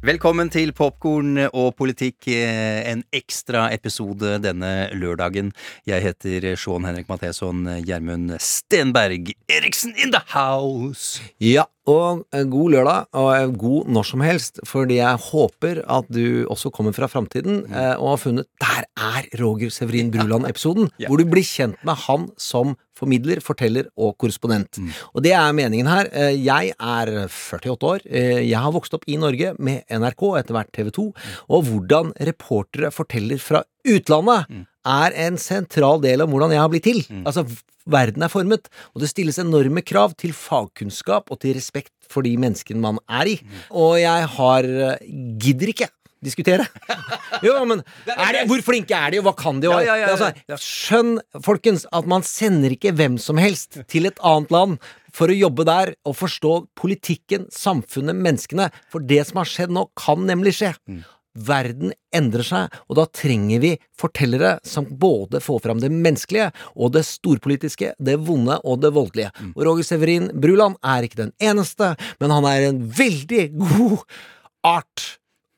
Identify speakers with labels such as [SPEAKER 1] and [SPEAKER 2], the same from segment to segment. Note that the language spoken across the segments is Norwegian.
[SPEAKER 1] Velkommen til Popkorn og politikk, eh, en ekstra episode denne lørdagen. Jeg heter Sean Henrik Matheson, Gjermund Stenberg Eriksen in the house!
[SPEAKER 2] Ja, og eh, god lørdag, og eh, god når som helst, fordi jeg håper at du også kommer fra framtiden eh, og har funnet Der er Roger Severin Bruland-episoden!
[SPEAKER 1] Ja.
[SPEAKER 2] Hvor du blir kjent med han som formidler, forteller og korrespondent.
[SPEAKER 1] Mm.
[SPEAKER 2] Og det er meningen her. Eh, Jeg er 48 år. Eh, Jeg har vokst opp i Norge med NRK, etter hvert TV 2, og hvordan reportere forteller fra utlandet
[SPEAKER 1] Mm.
[SPEAKER 2] er en sentral del av hvordan jeg har blitt til.
[SPEAKER 1] Mm.
[SPEAKER 2] Altså, verden er formet, og det stilles enorme krav til fagkunnskap og til respekt for de menneskene man er i.
[SPEAKER 1] Mm.
[SPEAKER 2] Og jeg har eh, gidder ikke diskutere. Jo, men det, hvor flinke er de, og hva kan de?
[SPEAKER 1] Ja, ja, ja.
[SPEAKER 2] Altså, skjønn, folkens, at man sender ikke hvem som helst til et annet land for å jobbe der og forstå politikken, samfunnet, menneskene. For det som har skjedd nå, kan nemlig skje.
[SPEAKER 1] Mm.
[SPEAKER 2] Verden endrer seg, og da trenger vi fortellere som både får fram det menneskelige og det storpolitiske, det vonde og det voldelige.
[SPEAKER 1] Mm.
[SPEAKER 2] Og Roger Severin Bruland er ikke den eneste, men han er en veldig god art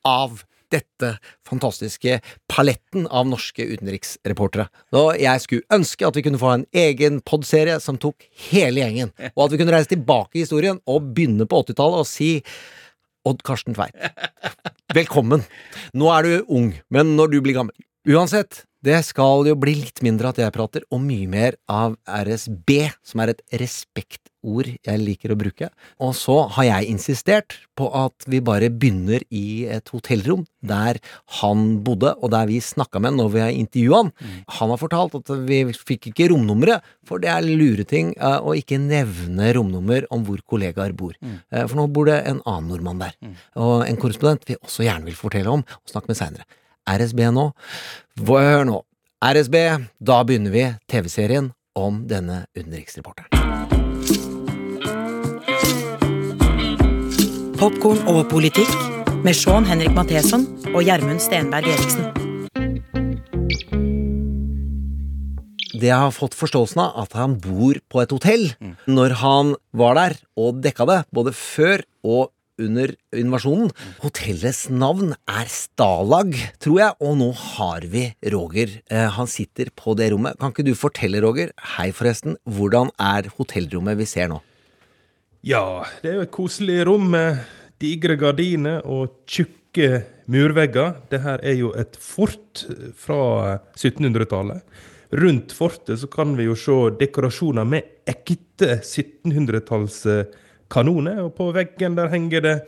[SPEAKER 2] av dette fantastiske paletten av norske utenriksreportere. Og jeg skulle ønske at vi kunne få en egen podserie som tok hele gjengen, og at vi kunne reise tilbake i historien og begynne på 80-tallet og si Odd Karsten Tveit. Velkommen. Nå er du ung, men når du blir gammel Uansett, det skal jo bli litt mindre at jeg prater, og mye mer av RSB, som er et respektord jeg liker å bruke. Og så har jeg insistert på at vi bare begynner i et hotellrom der han bodde, og der vi snakka med han når vi har intervjua han. Han har fortalt at vi fikk ikke romnummeret, for det er lureting eh, å ikke nevne romnummer om hvor kollegaer bor. Eh, For nå bor det en annen nordmann der. Og en korrespondent vi også gjerne vil fortelle om og snakke med seinere. RSB nå. Hør nå. RSB, da begynner vi TV-serien om denne utenriksreporteren.
[SPEAKER 3] Popkorn over politikk med Sean Henrik Matheson og Gjermund Stenberg Eriksen.
[SPEAKER 2] Det jeg har fått forståelsen av, at han bor på et hotell når han var der og dekka det, både før og under invasjonen. Hotellets navn er Stalag, tror jeg, og nå har vi Roger. Eh, han sitter på det rommet. Kan ikke du fortelle, Roger, hei forresten, hvordan er hotellrommet vi ser nå?
[SPEAKER 4] Ja, det er jo et koselig rom med digre gardiner og tjukke murvegger. Det her er jo et fort fra 1700-tallet. Rundt fortet så kan vi jo se dekorasjoner med ekte 1700-tallskanoner. Og på veggen der henger det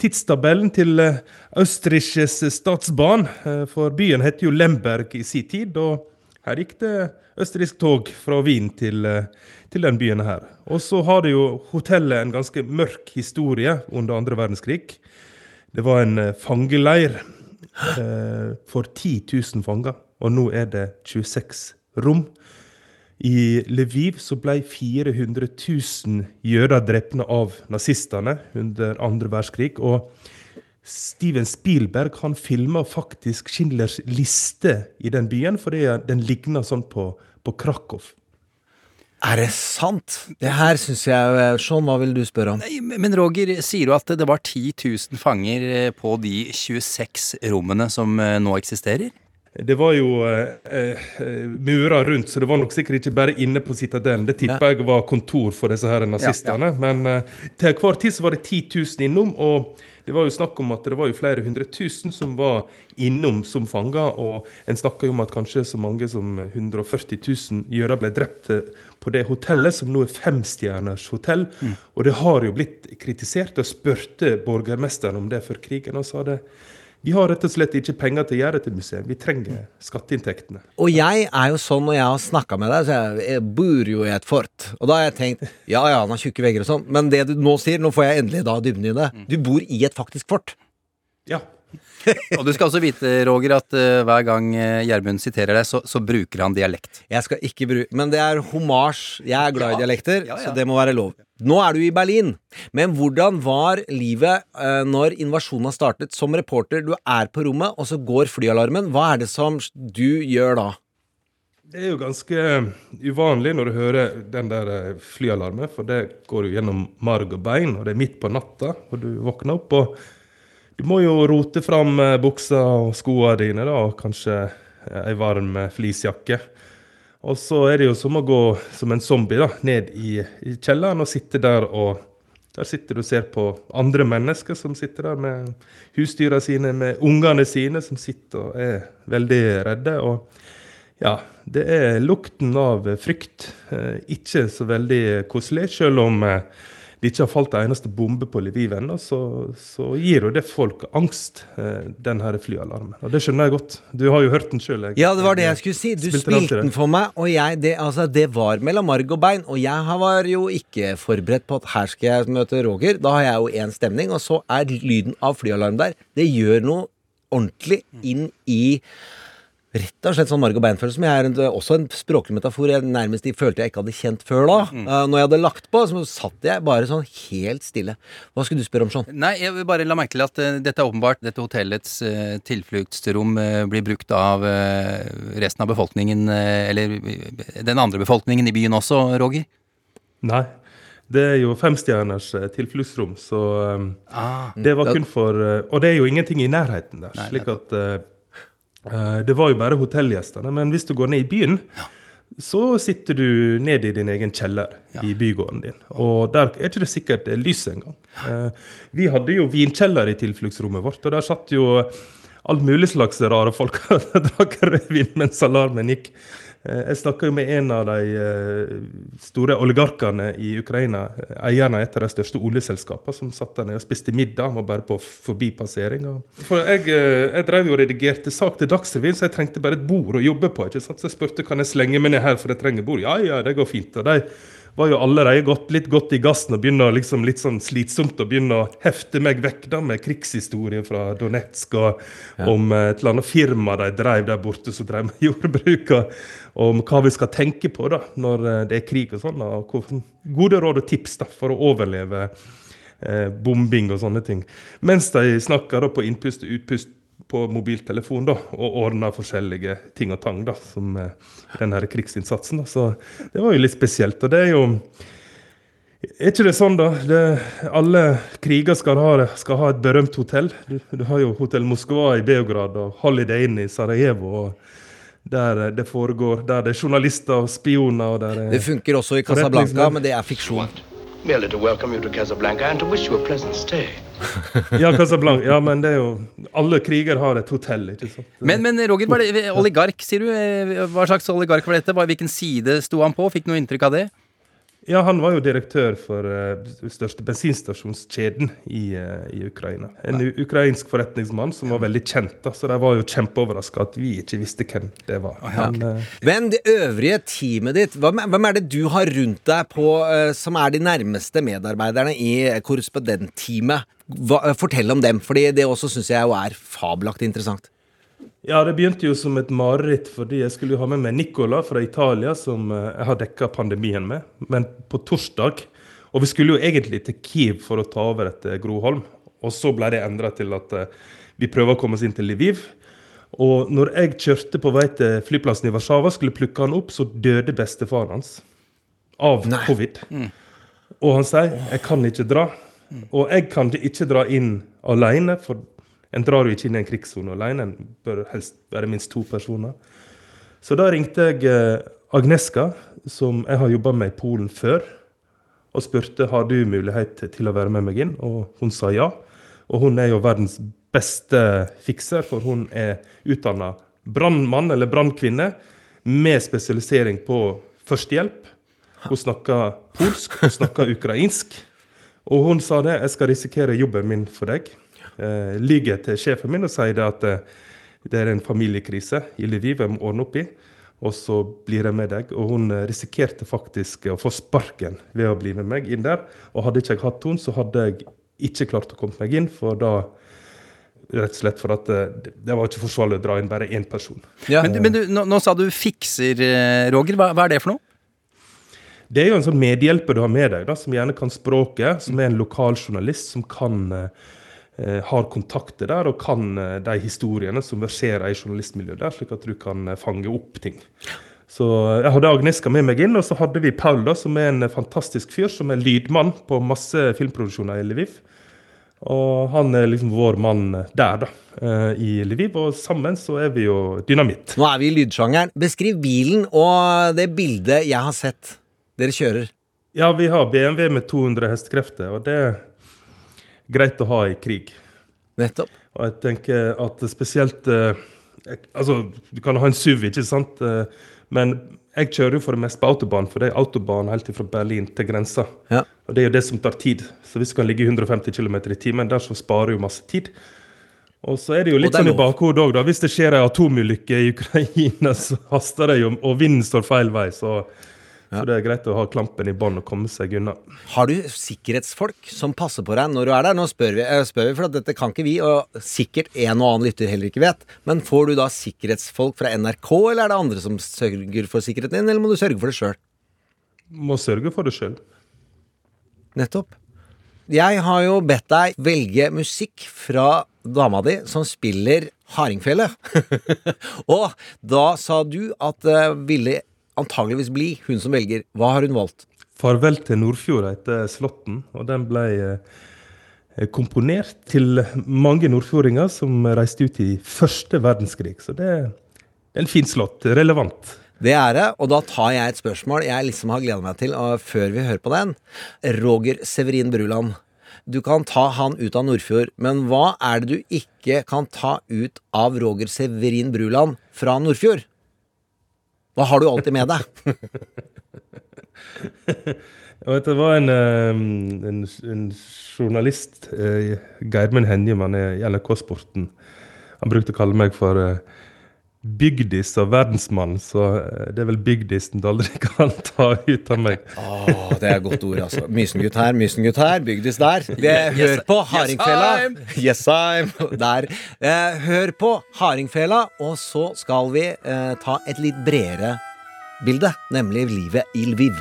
[SPEAKER 4] tidstabellen til eh, Østerrikes. Eh, For byen het jo Lemberg i sin tid. og her gikk det østerriksk tog fra Wien til, eh, til den byen her. Og så har det jo hotellet en ganske mørk historie under andre verdenskrig. Det var en eh, fangeleir eh, for 10 000 fanger, og nå er det 26 rom. I Lviv så ble 400 000 jøder drepne av nazistene under andre verdenskrig. Og Steven Spielberg han filma faktisk Schindlers liste i den byen, fordi den ligner sånn på, på Krakow.
[SPEAKER 2] Er det sant? Det her syns jeg Sean, hva vil du spørre om?
[SPEAKER 1] Nei, Men Roger, sier du at det var 10 000 fanger eh, på de 26 rommene som eh, nå eksisterer?
[SPEAKER 4] Det var jo eh, eh, murer rundt, så det var nok sikkert ikke bare inne på Citadelen. Det tipper jeg var kontor for disse her nazistene. Men eh, til hver tid så var det 10 000 innom, og det var jo snakk om at det var jo flere hundre tusen som var innom som fanger. Og en snakker jo om at kanskje så mange som 140 000 jøder ble drept eh, på det hotellet, som nå er femstjerners hotell. Og det har jo blitt kritisert. og spurte borgermesteren om det før krigen, og sa det. Vi har rett og slett ikke penger til å gjøre dette museet. Vi trenger skatteinntektene.
[SPEAKER 2] Og jeg er jo sånn når jeg har snakka med deg, så jeg, jeg bor jo i et fort. Og da har jeg tenkt ja ja, han har tjukke vegger og sånn, men det du nå sier, nå får jeg endelig da dybden i det. Du bor i et faktisk fort.
[SPEAKER 4] Ja,
[SPEAKER 1] Og du skal også vite, Roger, at uh, hver gang eh, Gjermund siterer deg, så, så bruker han dialekt.
[SPEAKER 2] Jeg skal ikke bruke Men det er homasj. Jeg er glad i dialekter,
[SPEAKER 1] Ja, ja.
[SPEAKER 2] så det må være lov. Nå er du i Berlin, men hvordan var livet uh, når invasjonen har startet? Som reporter, du er på rommet, og så går flyalarmen. Hva er det som du gjør da?
[SPEAKER 4] Det er jo ganske uvanlig når du hører den der flyalarmen, for det går jo gjennom marg og bein, og det er midt på natta, og du våkner opp, og du må jo rote fram eh, buksa og skoene dine, da, og kanskje eh, ei varm eh, fleecejakke. Og så er det jo som å gå som en zombie da, ned i, i kjelleren og sitte der og Der sitter du og ser på andre mennesker som sitter der med husdyra sine, med ungene sine, som sitter og er veldig redde. og ja, det er lukten av frykt. Ikke så veldig koselig. Selv om det ikke har falt en eneste bombe på Lviv ennå, så, så gir jo det folk angst, eh, den her flyalarmen. Og det skjønner jeg godt. Du har jo hørt den sjøl.
[SPEAKER 2] Ja, det var det jeg skulle si. Du
[SPEAKER 4] Spilte den
[SPEAKER 2] spilte
[SPEAKER 4] til
[SPEAKER 2] den for meg, og jeg, det, altså, det var mellom marg og bein. Og jeg var jo ikke forberedt på at her skal jeg møte Roger. Da har jeg jo én stemning, og så er lyden av flyalarm der. Det gjør noe ordentlig inn i Rett og slett sånn marg og bein-følelse, som jeg er en, også en språklig metafor jeg nærmest de følte jeg ikke hadde kjent før da. Eh, når jeg hadde lagt på, så satt jeg bare sånn helt stille. Hva skulle du spørre om, sånn?
[SPEAKER 1] Nei, jeg vil bare la merke til at uh, dette er åpenbart dette hotellets uh, tilfluktsrom blir brukt av resten av befolkningen, eller den andre befolkningen i byen også, Roger?
[SPEAKER 4] Nei. Det er jo femstjerners tilfluktsrom, så eh,
[SPEAKER 1] Ah.
[SPEAKER 4] det var kun for uh, Og det er jo ingenting i nærheten der.
[SPEAKER 1] Nei,
[SPEAKER 4] slik at eh, Det var jo bare hotellgjestene. Men hvis du går ned i byen, så sitter du ned i din egen kjeller i bygården din. Og der er ikke det sikkert det er lys engang. Eh, vi hadde jo vinkjeller i tilfluktsrommet vårt, og der satt jo alt mulig slags rare folk og drakk rødvin mens alarmen gikk. Eh, Jeg snakka med en av de eh, store oligarkene i Ukraina, eierne av et av de største oljeselskapene, som satt der nede og spiste middag, Han var bare på forbipassering. For jeg, eh, jeg drev jo og redigerte sak til Dagsrevyen, så jeg trengte bare et bord å jobbe på. ikke sant? Så jeg spurte kan jeg slenge meg ned her, for jeg trenger bord. Ja, ja, det går fint. Og de var jo allerede gått litt godt i gassen og begynner liksom litt sånn slitsomt å begynne å hefte meg vekk da med krigshistorie fra Donetsk og om eh, et eller annet firma de drev der borte som drev med jordbruk, og om hva vi skal tenke på da når eh, det er krig og sånn. og Gode råd og tips da for å overleve eh, bombing og sånne ting. Mens de snakker da på innpust og utpust på mobiltelefon da, og ordna forskjellige ting og tang da, som eh, den her krigsinnsatsen. Da. Så det var jo litt spesielt. Og det er jo Er ikke det sånn, da? Det, alle kriger skal ha, skal ha et berømt hotell. Du, du har jo Hotell Moskva i Beograd og Holiday Inn i Sarajevo. og der eh, det foregår, der det er journalister og spioner og der
[SPEAKER 2] Det
[SPEAKER 4] er
[SPEAKER 2] funker også i Casablanca, men det er fiksjon.
[SPEAKER 5] Merely to welcome you to Casablanca and to wish you a pleasant stay.
[SPEAKER 4] Ja, Casablanca. Ja, men det er jo Alle kriger har et hotell, ikke sant?
[SPEAKER 1] Men, men Roger, var det oligark, sier du? Eh, Hva slags oligark var dette? Hvilken side sto han på? Fikk noe inntrykk av det?
[SPEAKER 4] Ja, han var jo direktør for uh, største bensinstasjonskjeden i, uh, i Ukraina. En ukrainsk forretningsmann som var veldig kjent, da, så de var jo kjempeoverraska at vi ikke visste hvem det var. Men, uh,
[SPEAKER 2] Men det øvrige teamet ditt, hvem hvem er det du har rundt deg på som er de nærmeste medarbeiderne i korrespondentteamet? Fortell om dem, for det også syns jeg er fabelaktig interessant.
[SPEAKER 4] Ja, det begynte jo som et mareritt, fordi jeg skulle jo ha med meg Nicola fra Italia, som eh, jeg har dekka pandemien med. Men på torsdag Og vi skulle jo egentlig til Kiev for å ta over etter Gro Holm. Og så ble det endra til at eh, vi prøver å komme oss inn til Lviv. Og når jeg kjørte på vei til flyplassen i Warszawa, skulle plukke han opp, så døde bestefaren hans av
[SPEAKER 2] Nei.
[SPEAKER 4] covid. Og han sier 'jeg kan ikke dra'. Og jeg kan ikke dra inn alene, for en drar jo ikke inn i en krigssone alene. En bør helst være minst to personer. Så da ringte jeg eh, Agneska, som jeg har jobba med i Polen før, og spurte har du mulighet til å være med meg inn, og hun sa ja. Og hun er jo verdens beste fikser, for hun er utdanna brannmann eller brannkvinne med spesialisering på førstehjelp. Hun snakker polsk, hun snakker ukrainsk. Og hun sa det, jeg skal risikere jobben min for deg. Eh, Lyger til sjefen min og sier det at eh, det er en familiekrise i Lviv jeg må ordne opp i. Og så blir jeg med deg. Og hun eh, risikerte faktisk å få sparken ved å bli med meg inn der. Og hadde ikke jeg hatt henne, så hadde jeg ikke klart å komme meg inn, for da rett og slett for at eh, det, det var ikke forsvarlig å dra inn bare én person.
[SPEAKER 2] Ja.
[SPEAKER 1] Men, men du, nå, nå sa du fikser, Roger. Hva, hva er det for noe?
[SPEAKER 4] Det er jo en sånn medhjelper du har med deg, da, som gjerne kan språket, som er en lokal journalist som kan eh, har kontakter der og kan eh, de historiene som verserer i journalistmiljøet der, slik at du kan eh, fange opp ting. Så eh, jeg hadde Agneska med meg inn, og så hadde vi Paul, da, som er en eh, fantastisk fyr, som er lydmann på masse filmproduksjoner i Lviv. Og han er liksom vår mann der, da, eh, i Lviv. Og sammen så er vi jo dynamitt.
[SPEAKER 2] Nå er vi i lydsjangeren. Beskriv bilen og det bildet jeg har sett dere kjører.
[SPEAKER 4] Ja, vi har BMW med 200 hestekrefter, og det greit å ha i krig.
[SPEAKER 2] Nettopp.
[SPEAKER 4] Og jeg tenker at spesielt eh, Altså, du kan ha en SUV, ikke sant? Eh, men jeg kjører jo for det meste på autobahn, for det er autobahn helt fra Berlin til grensa.
[SPEAKER 2] Ja.
[SPEAKER 4] Og det er jo det som tar tid. Så hvis du kan ligge i 150 km i timen, der så sparer jo masse tid. Og så er det jo litt sånn i bakhodet òg, da. Hvis det skjer ei atomulykke i Ukraina, så haster det jo, og vinden står feil vei, så, så det er greit å ha klampen i bånn og komme seg unna.
[SPEAKER 2] Har du sikkerhetsfolk som passer på deg når du er der? Nå spør vi, eh, spør vi for dette kan ikke vi, og sikkert en og annen lytter heller ikke vet. Men får du da sikkerhetsfolk fra NRK, eller er det andre som sørger for sikkerheten din, eller må du sørge for det sjøl?
[SPEAKER 4] Må sørge for det sjøl.
[SPEAKER 2] Nettopp. Jeg har jo bedt deg velge musikk fra dama di som spiller hardingfele. og da sa du at det ville antageligvis bli hun som velger. Hva har hun valgt?
[SPEAKER 4] 'Farvel til Nordfjord' heter slåtten, og den ble eh, komponert til mange nordfjordinger som reiste ut i første verdenskrig. Så det er en fin slått. Relevant.
[SPEAKER 2] Det er det, og da tar jeg et spørsmål jeg liksom har gleda meg til og før vi hører på den. Roger Severin Bruland. Du kan ta han ut av Nordfjord, men hva er det du ikke kan ta ut av Roger Severin Bruland fra Nordfjord? Hva har du alltid med deg?
[SPEAKER 4] Jeg vet, det var en, en, en journalist, eh, Geirmund Henjemann i NRK Sporten. Han brukte å kalle meg for eh, bygdis og verdensmann, så eh, det er vel bygdisen du aldri kan ta ut av meg.
[SPEAKER 2] Åh, det er et godt ord, altså. Mysengutt her, Mysengutt her, bygdis der. Det, hør på Hardingfela. Yes, I'm der. Eh, hør på Hardingfela, og så skal vi eh, ta et litt bredere bilde, nemlig livet i Lviv.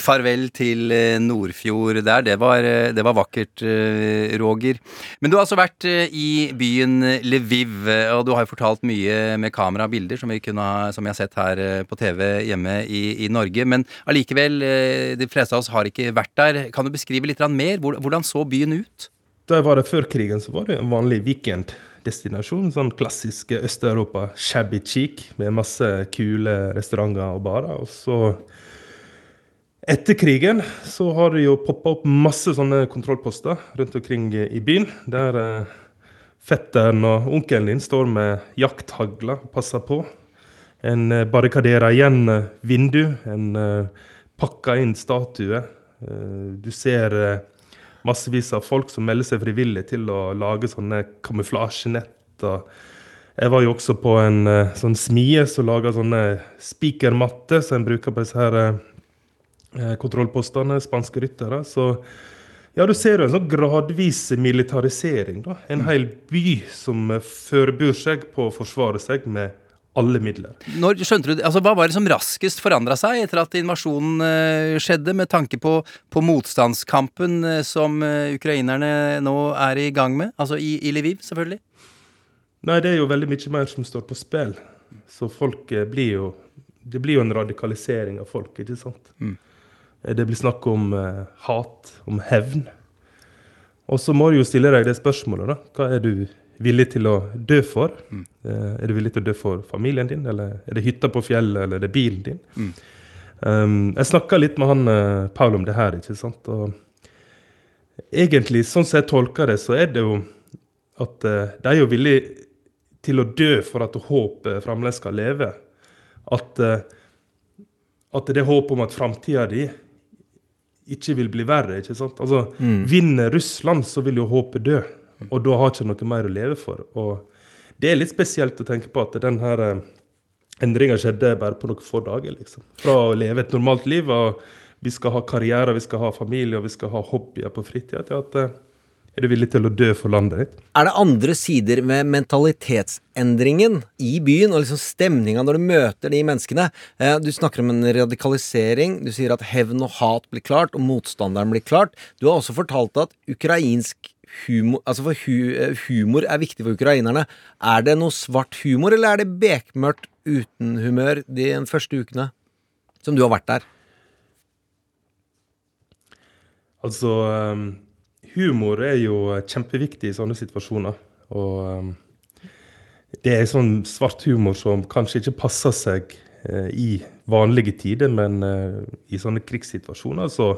[SPEAKER 1] Farvel til eh, Nordfjord der. Det var, eh, det var vakkert, eh, Roger. Men du har altså vært i byen Lviv, og du har jo fortalt mye med kamera og bilder som kunne som vi har sett her på TV hjemme i, i Norge. Men allikevel, de fleste av oss har ikke vært der. Kan du beskrive litt mer? Hvordan så byen ut?
[SPEAKER 4] Da jeg var der før krigen, så var det en vanlig weekenddestinasjon. Sånn klassisk Øst-Europa, shabby cheek, med masse kule restauranter og barer. Og så etter krigen så har det jo poppa opp masse sånne kontrollposter rundt omkring i byen. Der eh, fetteren og onkelen din står med jakthagler og passer på. En eh, barrikaderer igjen eh, vindu. En eh, pakker inn statue. Eh, du ser eh, massevis av folk som melder seg frivillig til å lage sånne kamuflasjenett. Jeg var jo også på en sånn smie som laga sånne spikermatter som en bruker på disse her kontrollpostene, spanske ryttere. Så ja, du ser jo en sånn gradvis militarisering. da. En hel by som eh, forbyr seg på å forsvare seg med alle midler.
[SPEAKER 1] Når skjønte du, altså Hva var det som raskest forandra seg etter at invasjonen eh, skjedde, med tanke på, på motstandskampen eh, som eh, ukrainerne nå er i gang med? Altså i, i Lviv, selvfølgelig.
[SPEAKER 4] Nei, det er jo veldig mye mer som står på spill. Så folk eh, blir jo Det blir jo en radikalisering av folk, ikke sant? Eh, Det blir snakk om eh, hat, om hevn. Og så må du jo stille deg det spørsmålet, da. Hva er du villig til å dø for? Eh, er du villig til å dø for familien din, eller er det hytta på fjellet, eller er det bilen din? Um, jeg snakka litt med han eh, Paul om det her, ikke sant. Og egentlig, sånn som jeg tolker det, så er det jo at eh, de er jo villige til å dø for at håpet fremdeles skal leve. At, eh, at det er håp om at framtida di ikke vil bli verre. ikke sant? Altså, Vinner Russland, så vil jo håpet dø. Og da har ikke noe mer å leve for. Og det er litt spesielt å tenke på at den her eh, endringa skjedde bare på noen få dager. liksom. Fra å leve et normalt liv, og vi skal ha karriere, vi skal ha familie og vi skal ha hobbyer på fritida, til at eh, er du villig til å dø for landet ditt?
[SPEAKER 2] Er det andre sider med mentalitetsendringen i byen, og liksom stemninga når du møter de menneskene? Eh, Du snakker om en radikalisering, du sier at hevn og hat blir klart, og motstanderen blir klart. Du har også fortalt at ukrainsk humor Altså for hu, eh, humor er viktig for ukrainerne. Er det noe svart humor, eller er det bekmørkt uten humør de første ukene som du har vært der?
[SPEAKER 4] Altså, um, humor er jo kjempeviktig i sånne situasjoner. Og um, det er sånn svart humor som kanskje ikke passer seg eh, i vanlige tider, men eh, i sånne krigssituasjoner så,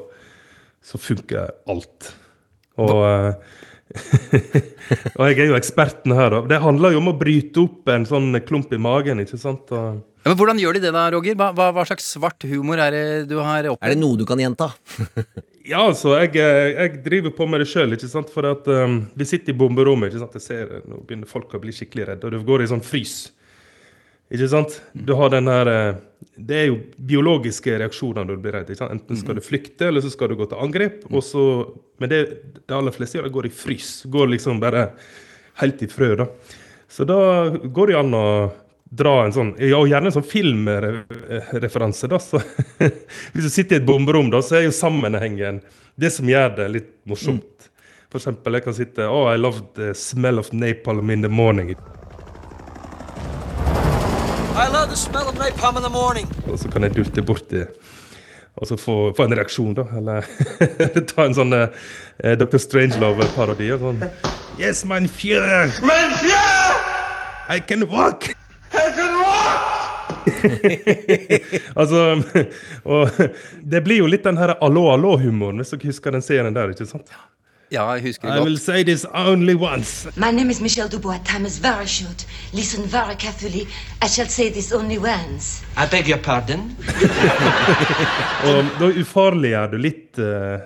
[SPEAKER 4] så funker alt. Og, eh, og jeg er jo eksperten her, da. Det handler jo om å bryte opp en sånn klump i magen, ikke sant. Og,
[SPEAKER 1] Ja, men Hvordan gjør de det da, Roger? Hva, hva, hva slags svart humor er det du har
[SPEAKER 2] Er det noe du kan gjenta?
[SPEAKER 4] Ja, altså, jeg, eh, jeg driver på med det sjøl. For at um, vi sitter i bomberommet. ikke sant? Jeg ser eh, Nå begynner folk å bli skikkelig redde, og du går i sånn frys. Ikke sant? Du har den her Det er jo biologiske reaksjoner når du blir redd. ikke sant? Enten skal du flykte, eller så skal du gå til angrep. Og så, men det de aller fleste gjør, det går i frys. Går liksom bare helt i frø. da. Så da går det an å dra en sånn Ja, og gjerne en sånn filmreferanse, da. Så hvis du sitter i et bomberom, da, så er jo sammenhengen det som gjør det litt morsomt. For eksempel, jeg kan sitte Oh, I love the smell of napalm in the morning.
[SPEAKER 6] I love the smell of napalm in the morning.
[SPEAKER 4] Og så kan jeg dulte borti og så få, få en reaksjon, da. Eller ta en sånn eh, Dr. Strangelove-parodi. og Sånn. Yes, mein Führer!
[SPEAKER 6] Mein Führer!
[SPEAKER 4] I can walk! Altså, og det blir jo litt den her allo-allo-humoren, hvis dere husker den serien der, ikke sant?
[SPEAKER 1] Ja, jeg husker
[SPEAKER 4] I will say this only once.
[SPEAKER 7] My name is Michel Dubois. Time is very short. Listen very carefully. I shall say this only once.
[SPEAKER 6] I beg your pardon?
[SPEAKER 4] Og da ufarliggjør du litt uh,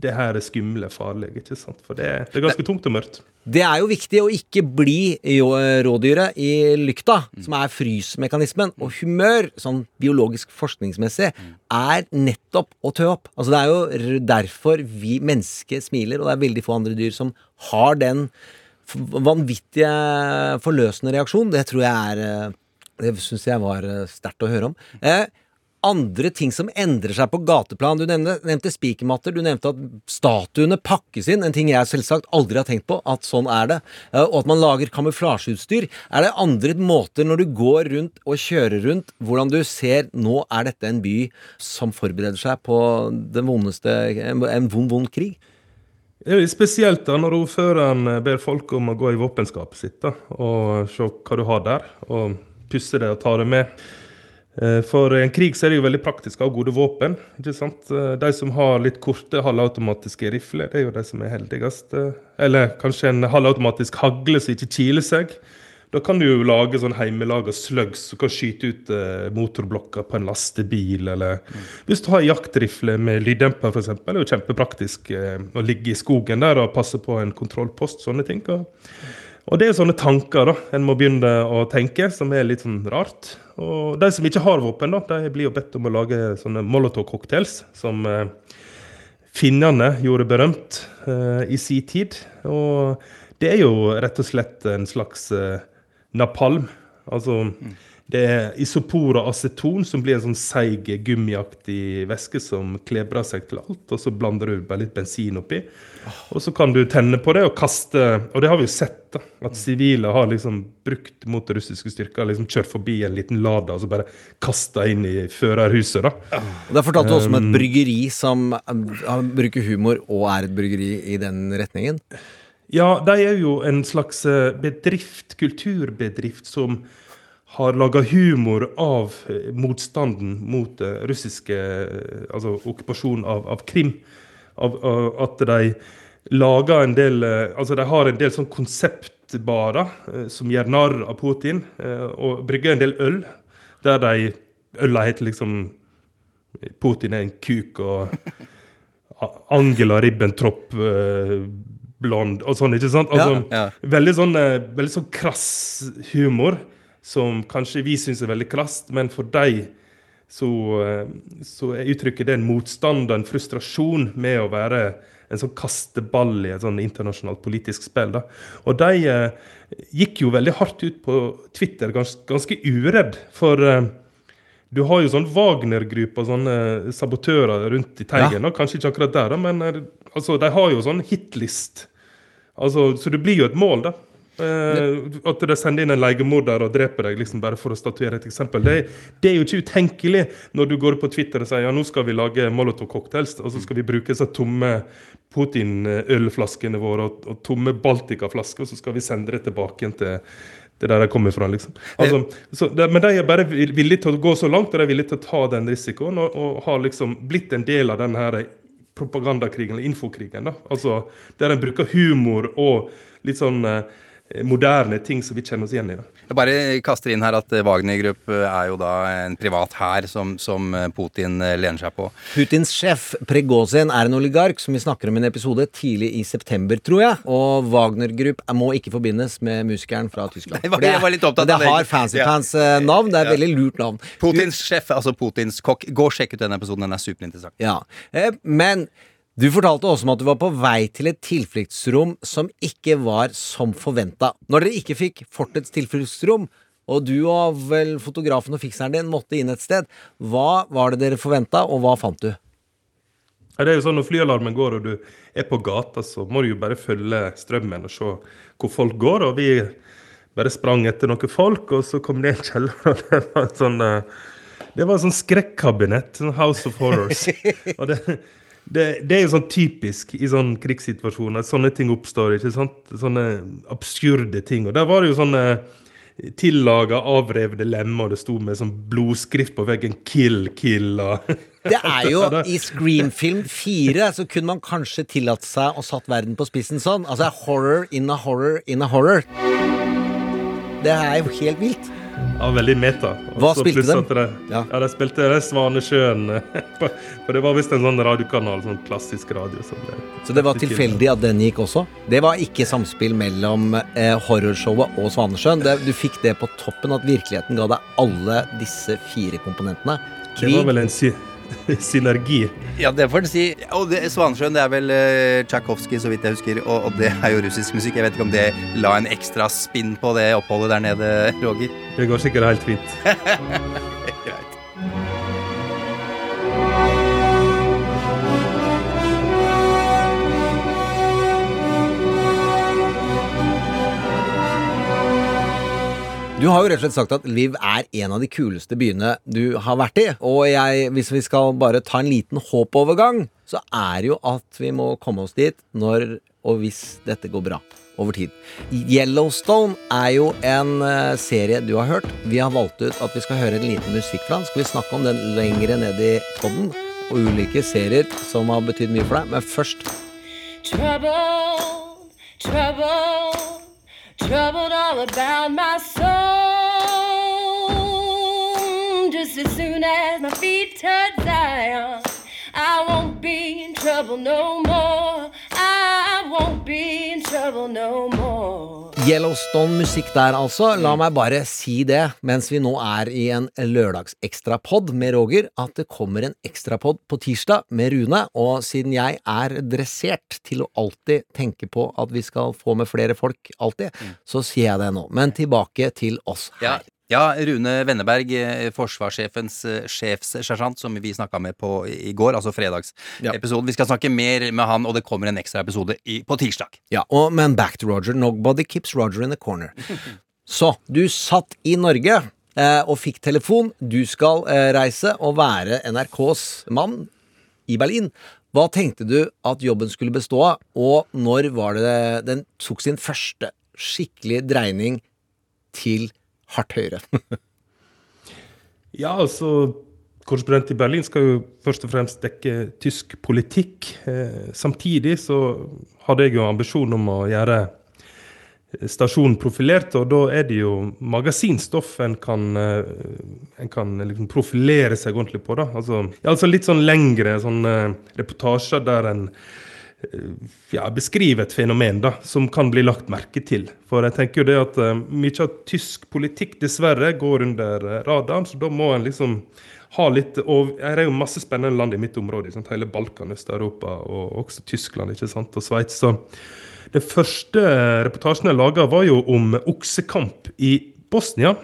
[SPEAKER 4] det her skumle, farlige, ikke sant? For det, det er ganske tungt og mørkt.
[SPEAKER 2] Det er jo viktig å ikke bli jo- rådyret i lykta, som er frysmekanismen. Og humør, sånn biologisk forskningsmessig, er nettopp å tø opp. Altså Det er jo derfor vi mennesker smiler, og det er veldig få andre dyr som har den vanvittige forløsende reaksjon. Det tror jeg er eh, Det syns jeg var eh, sterkt å høre om. Eh, andre ting som endrer seg på gateplan. Du nevnte, nevnte spikermatter, du nevnte at statuene pakkes inn. En ting jeg selvsagt aldri har tenkt på, at sånn er det. Eh, Og at man lager kamuflasjeutstyr. Er det andre måter når du går rundt og kjører rundt, hvordan du ser nå er dette en by som forbereder seg på den vondeste en vond, vond krig?
[SPEAKER 4] Det er jo Spesielt da når ordføreren eh, ber folk om å gå i våpenskapet sitt da, og se hva du har der, og pusse det og ta det med. Eh, For i en krig så er det jo veldig praktisk å ha gode våpen. ikke sant? Eh, De som har litt korte halvautomatiske rifler, det er jo de som er heldigst. Eller kanskje en halvautomatisk hagle som ikke kiler seg. Da kan du jo lage sånn hjemmelaga slugs som kan skyte ut eh, motorblokker på en lastebil. Eller hvis du har jaktrifle med lyddemper, f.eks., er jo kjempepraktisk eh, å ligge i skogen der og passe på en kontrollpost. Sånne ting. Og, og det er sånne tanker da, en må begynne å tenke, som er litt sånn rart. Og de som ikke har våpen, da, de blir jo bedt om å lage sånne Molotov-cocktails, som eh, finnene gjorde berømt eh, i sin tid. Og det er jo rett og slett en slags eh, napalm. Altså det er isopor og aceton som blir en sånn seig gummiaktig væske som klebrer seg til alt, og så blander du bare litt bensin oppi. Og så kan du tenne på det og kaste Og det har vi jo sett, da. At sivile har liksom brukt mot russiske styrker. liksom Kjørt forbi en liten Lada og så bare kasta inn i førerhuset, da.
[SPEAKER 2] Der fortalte du også om et bryggeri som eh, bruker humor og er et bryggeri i den retningen.
[SPEAKER 4] Ja, de er jo en slags eh, bedrift, kulturbedrift, som har laga humor av eh, motstanden mot eh, russiske Altså okkupasjonen av, av Krim. Av, av at de lager en del Altså de har en del sånn konseptbarer som gjør narr av Putin, og brygger en del øl. Der de øla heter liksom Putin er en kuk, og Angela Ribbentrop blond, og sånn, ikke sant? Altså,
[SPEAKER 1] Ja,
[SPEAKER 4] Veldig, sånn, eh, veldig sånn krass humor, som kanskje vi syns er veldig krast, men for dem så, eh, så uttrykket det en motstand og en frustrasjon med å være en sånn kasteball i et sånn internasjonalt politisk spill. Da. Og de eh, gikk jo veldig hardt ut på Twitter, gans, ganske uredd. For eh, du har jo sånn Wagner-grupper, sånne sabotører rundt i Teigen. da. Kanskje ikke akkurat der, da, men eh, altså, de har jo sånn hitlist. Altså, så det blir jo et mål, da. Eh, at de sender inn en leiemorder og dreper deg liksom bare for å statuere et eksempel. Det, det er jo ikke utenkelig når du går på Twitter og sier ja, nå skal vi lage Molotov-cocktails, og så skal vi bruke så tomme Putin-ølflaskene våre og, og tomme Baltica-flasker, og så skal vi sende det tilbake igjen til det der de kommer fra, liksom. Altså, så men de er bare vil- villige til å gå så langt, og de er villige til å ta den risikoen, og, og har liksom blitt en del av den her propagandakrigen, eller infokrigen, da. Altså, der en bruker humor og litt sånn eh, moderne ting som vi kjenner oss igjen i. da.
[SPEAKER 1] Jeg bare kaster inn her at eh, Wagner Group eh, er jo da en privat hær som, som eh, Putin eh, lener seg på.
[SPEAKER 2] Putins sjef Pregozin er en oligark som vi snakker om i en episode tidlig i september, tror jeg. Og Wagner Group må ikke forbindes med musikeren fra Tyskland.
[SPEAKER 1] Nei, jeg var-
[SPEAKER 2] det
[SPEAKER 1] var litt opptatt av
[SPEAKER 2] det.
[SPEAKER 1] det.
[SPEAKER 2] har fancy
[SPEAKER 1] Ja.
[SPEAKER 2] eh, navn. Det er et veldig lurt navn.
[SPEAKER 1] Putins sjef, altså Putins kokk. Gå og sjekk ut den episoden, den er superinteressant.
[SPEAKER 2] Ja, eh, Men du fortalte også om at du var på vei til et tilfluktsrom som ikke var som forventa. Når dere ikke fikk Fortets tilfluktsrom, og du og vel fotografen og fikseren din måtte inn et sted, hva var det dere forventa, og hva fant du?
[SPEAKER 4] Ja, det er jo sånn Når flyalarmen går og du er på gata, så må du jo bare følge strømmen og se hvor folk går. Og vi bare sprang etter noen folk, og så kom det en kjeller, og det var en sånn eh, Det var en sånn skrekkabinett. Sånn House of Horrors. og det, det, det er jo sånn typisk i sånn krigssituasjoner. Sånne ting oppstår. ikke sant? Sånne absurde ting. Og der var det jo sånne tillaga, avrevne lemmer, og det sto med sånn blodskrift på veggen 'Kill, kill' og
[SPEAKER 2] Det er jo I Scream-film 4 så kunne man kanskje tillatt seg å satt verden på spissen sånn. Altså horror in a horror in a horror. Det er jo helt vilt.
[SPEAKER 4] Ja, veldig meta. Og
[SPEAKER 2] Hva spilte de? Ja.
[SPEAKER 4] ja. de spilte det Svanesjøen. For det var visst en sånn radiokanal, sånn klassisk radio. Som ble,
[SPEAKER 2] Så det var tilfeldig at den gikk også? Det var ikke samspill mellom eh, horrorshowet og Svanesjøen. Det, du fikk det på toppen at virkeligheten ga deg alle disse fire komponentene.
[SPEAKER 4] Det var vel en sy synergi.
[SPEAKER 1] Ja, det får en si. Og det, Svanesjøen det er vel uh, Tsjajkovskij, så vidt jeg husker. Og, og det er jo russisk musikk. Jeg vet ikke om det la en ekstra spinn på det oppholdet der nede, Roger.
[SPEAKER 4] Det går sikkert helt fint.
[SPEAKER 2] Du har jo rett og slett sagt at Liv er en av de kuleste byene du har vært i. Og jeg, hvis vi skal bare ta en liten håpovergang, så er jo at vi må komme oss dit når og hvis dette går bra over tid. Yellowstone er jo en eh, serie du har hørt. Vi har valgt ut at vi skal høre en liten musikk fra den. Skal vi snakke om den lengre ned i podden, og ulike serier som har betydd mye for deg. Men først
[SPEAKER 8] Trouble, trouble, troubled all about my soul. Just as soon as my feet touch Zion, I won't be in trouble no more. I won't be in trouble no more.
[SPEAKER 2] Yellowstone-musikk der, altså. La meg bare si det, mens vi nå er i en lørdagsekstrapod med Roger, at det kommer en ekstrapod på tirsdag med Rune. Og siden jeg er dressert til å alltid tenke på at vi skal få med flere folk, alltid, så sier jeg det nå. Men tilbake til oss her.
[SPEAKER 1] ja, Rune Wenneberg, eh, forsvarssjefens eh, sjefssersjant, som vi snakka med på i går, altså fredagsepisoden. Vi skal snakke mer med han, og det kommer en ekstra episode i, på tirsdag.
[SPEAKER 2] Ja, og, men back to Roger. Nobody keeps Roger in the corner. Så, du satt i Norge eh, og fikk telefon. Du skal eh, reise og være NRKs mann i Berlin. Hva tenkte du at jobben skulle bestå av, og når var det den tok sin første skikkelig dreining til hardt høyere.
[SPEAKER 4] Ja, altså Korrespondent i Berlin skal jo først og fremst dekke tysk politikk. Eh, samtidig så hadde jeg jo ambisjon om å gjøre stasjonen profilert, og da er det jo magasinstoff en kan, eh, en kan liksom profilere seg ordentlig på. da. Altså, altså litt sånn lengre sånn, eh, reportasjer der en eh, ja, beskrive et fenomen da, som kan bli lagt merke til. For jeg tenker jo det at uh, mye av tysk politikk dessverre går under uh, radaren, så da må en liksom ha litt Og her er jo masse spennende land i mitt område. Sant? Hele Balkan, Øst-Europa og også Tyskland ikke sant? og Sveits. Så den første reportasjen jeg laga, var jo om oksekamp i Bosnia.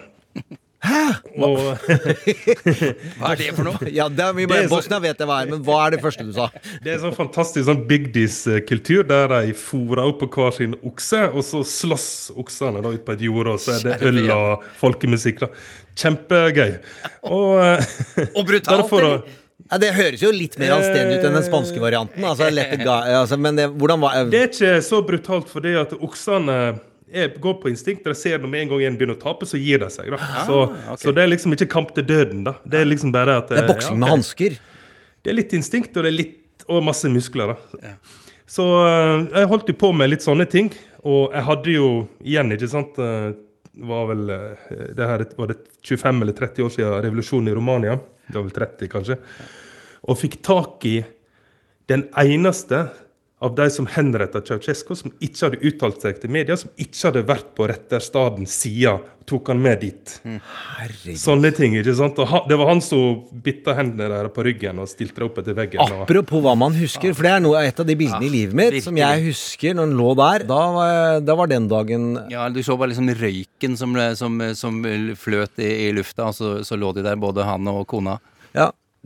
[SPEAKER 2] Hæ?
[SPEAKER 4] Og
[SPEAKER 1] Hva er det for noe?
[SPEAKER 2] Ja, det er mye
[SPEAKER 4] er så-
[SPEAKER 2] Bosnia vet jeg hva er, men hva er det første du sa?
[SPEAKER 4] Det er sånn fantastisk sånn bygdis-kultur, der de fôrer opp på hver sin okse, og så slåss oksene da ut på et jorde, og så er det øl og folkemusikk. da. Kjempegøy. Og, eh,
[SPEAKER 1] Og brutalt,
[SPEAKER 4] bare
[SPEAKER 1] eller?
[SPEAKER 2] Ja, det høres jo litt mer anstendig ut enn den spanske varianten. Altså, altså, men det, hvordan var
[SPEAKER 4] Det er ikke så brutalt fordi at oksene er, går på instinkt. De ser når med en gang en begynner å tape, så gir de seg. da. Så, så det er liksom ikke kamp til døden. da. Det er liksom bare at
[SPEAKER 2] Det er boksing med
[SPEAKER 4] ok.
[SPEAKER 2] hansker.
[SPEAKER 4] Det er litt instinkt, og det er litt og masse muskler. da. Så eh, jeg holdt jo på med litt sånne ting. Og jeg hadde jo igjen, ikke sant eh, var vel, eh, det her var det 25 eller 30 år siden revolusjonen i Romania. Det var vel 30, kanskje. Og fikk tak i den eneste av de som henretta Ceaucescu, som ikke hadde uttalt seg til media, som ikke hadde vært på retterstaden side, og tok han med dit. Herregud. Sånne ting, ikke sant? Og det var han som bitta hendene der på ryggen og stilte det opp etter veggen. og-
[SPEAKER 2] Apropos hva man husker, for det er noe, et av de bildene i livet mitt som jeg husker når den lå der. Da var, da var den dagen
[SPEAKER 1] Ja, Du så bare liksom røyken som, som, som fløt i, i lufta, og så, så lå de der, både han og kona.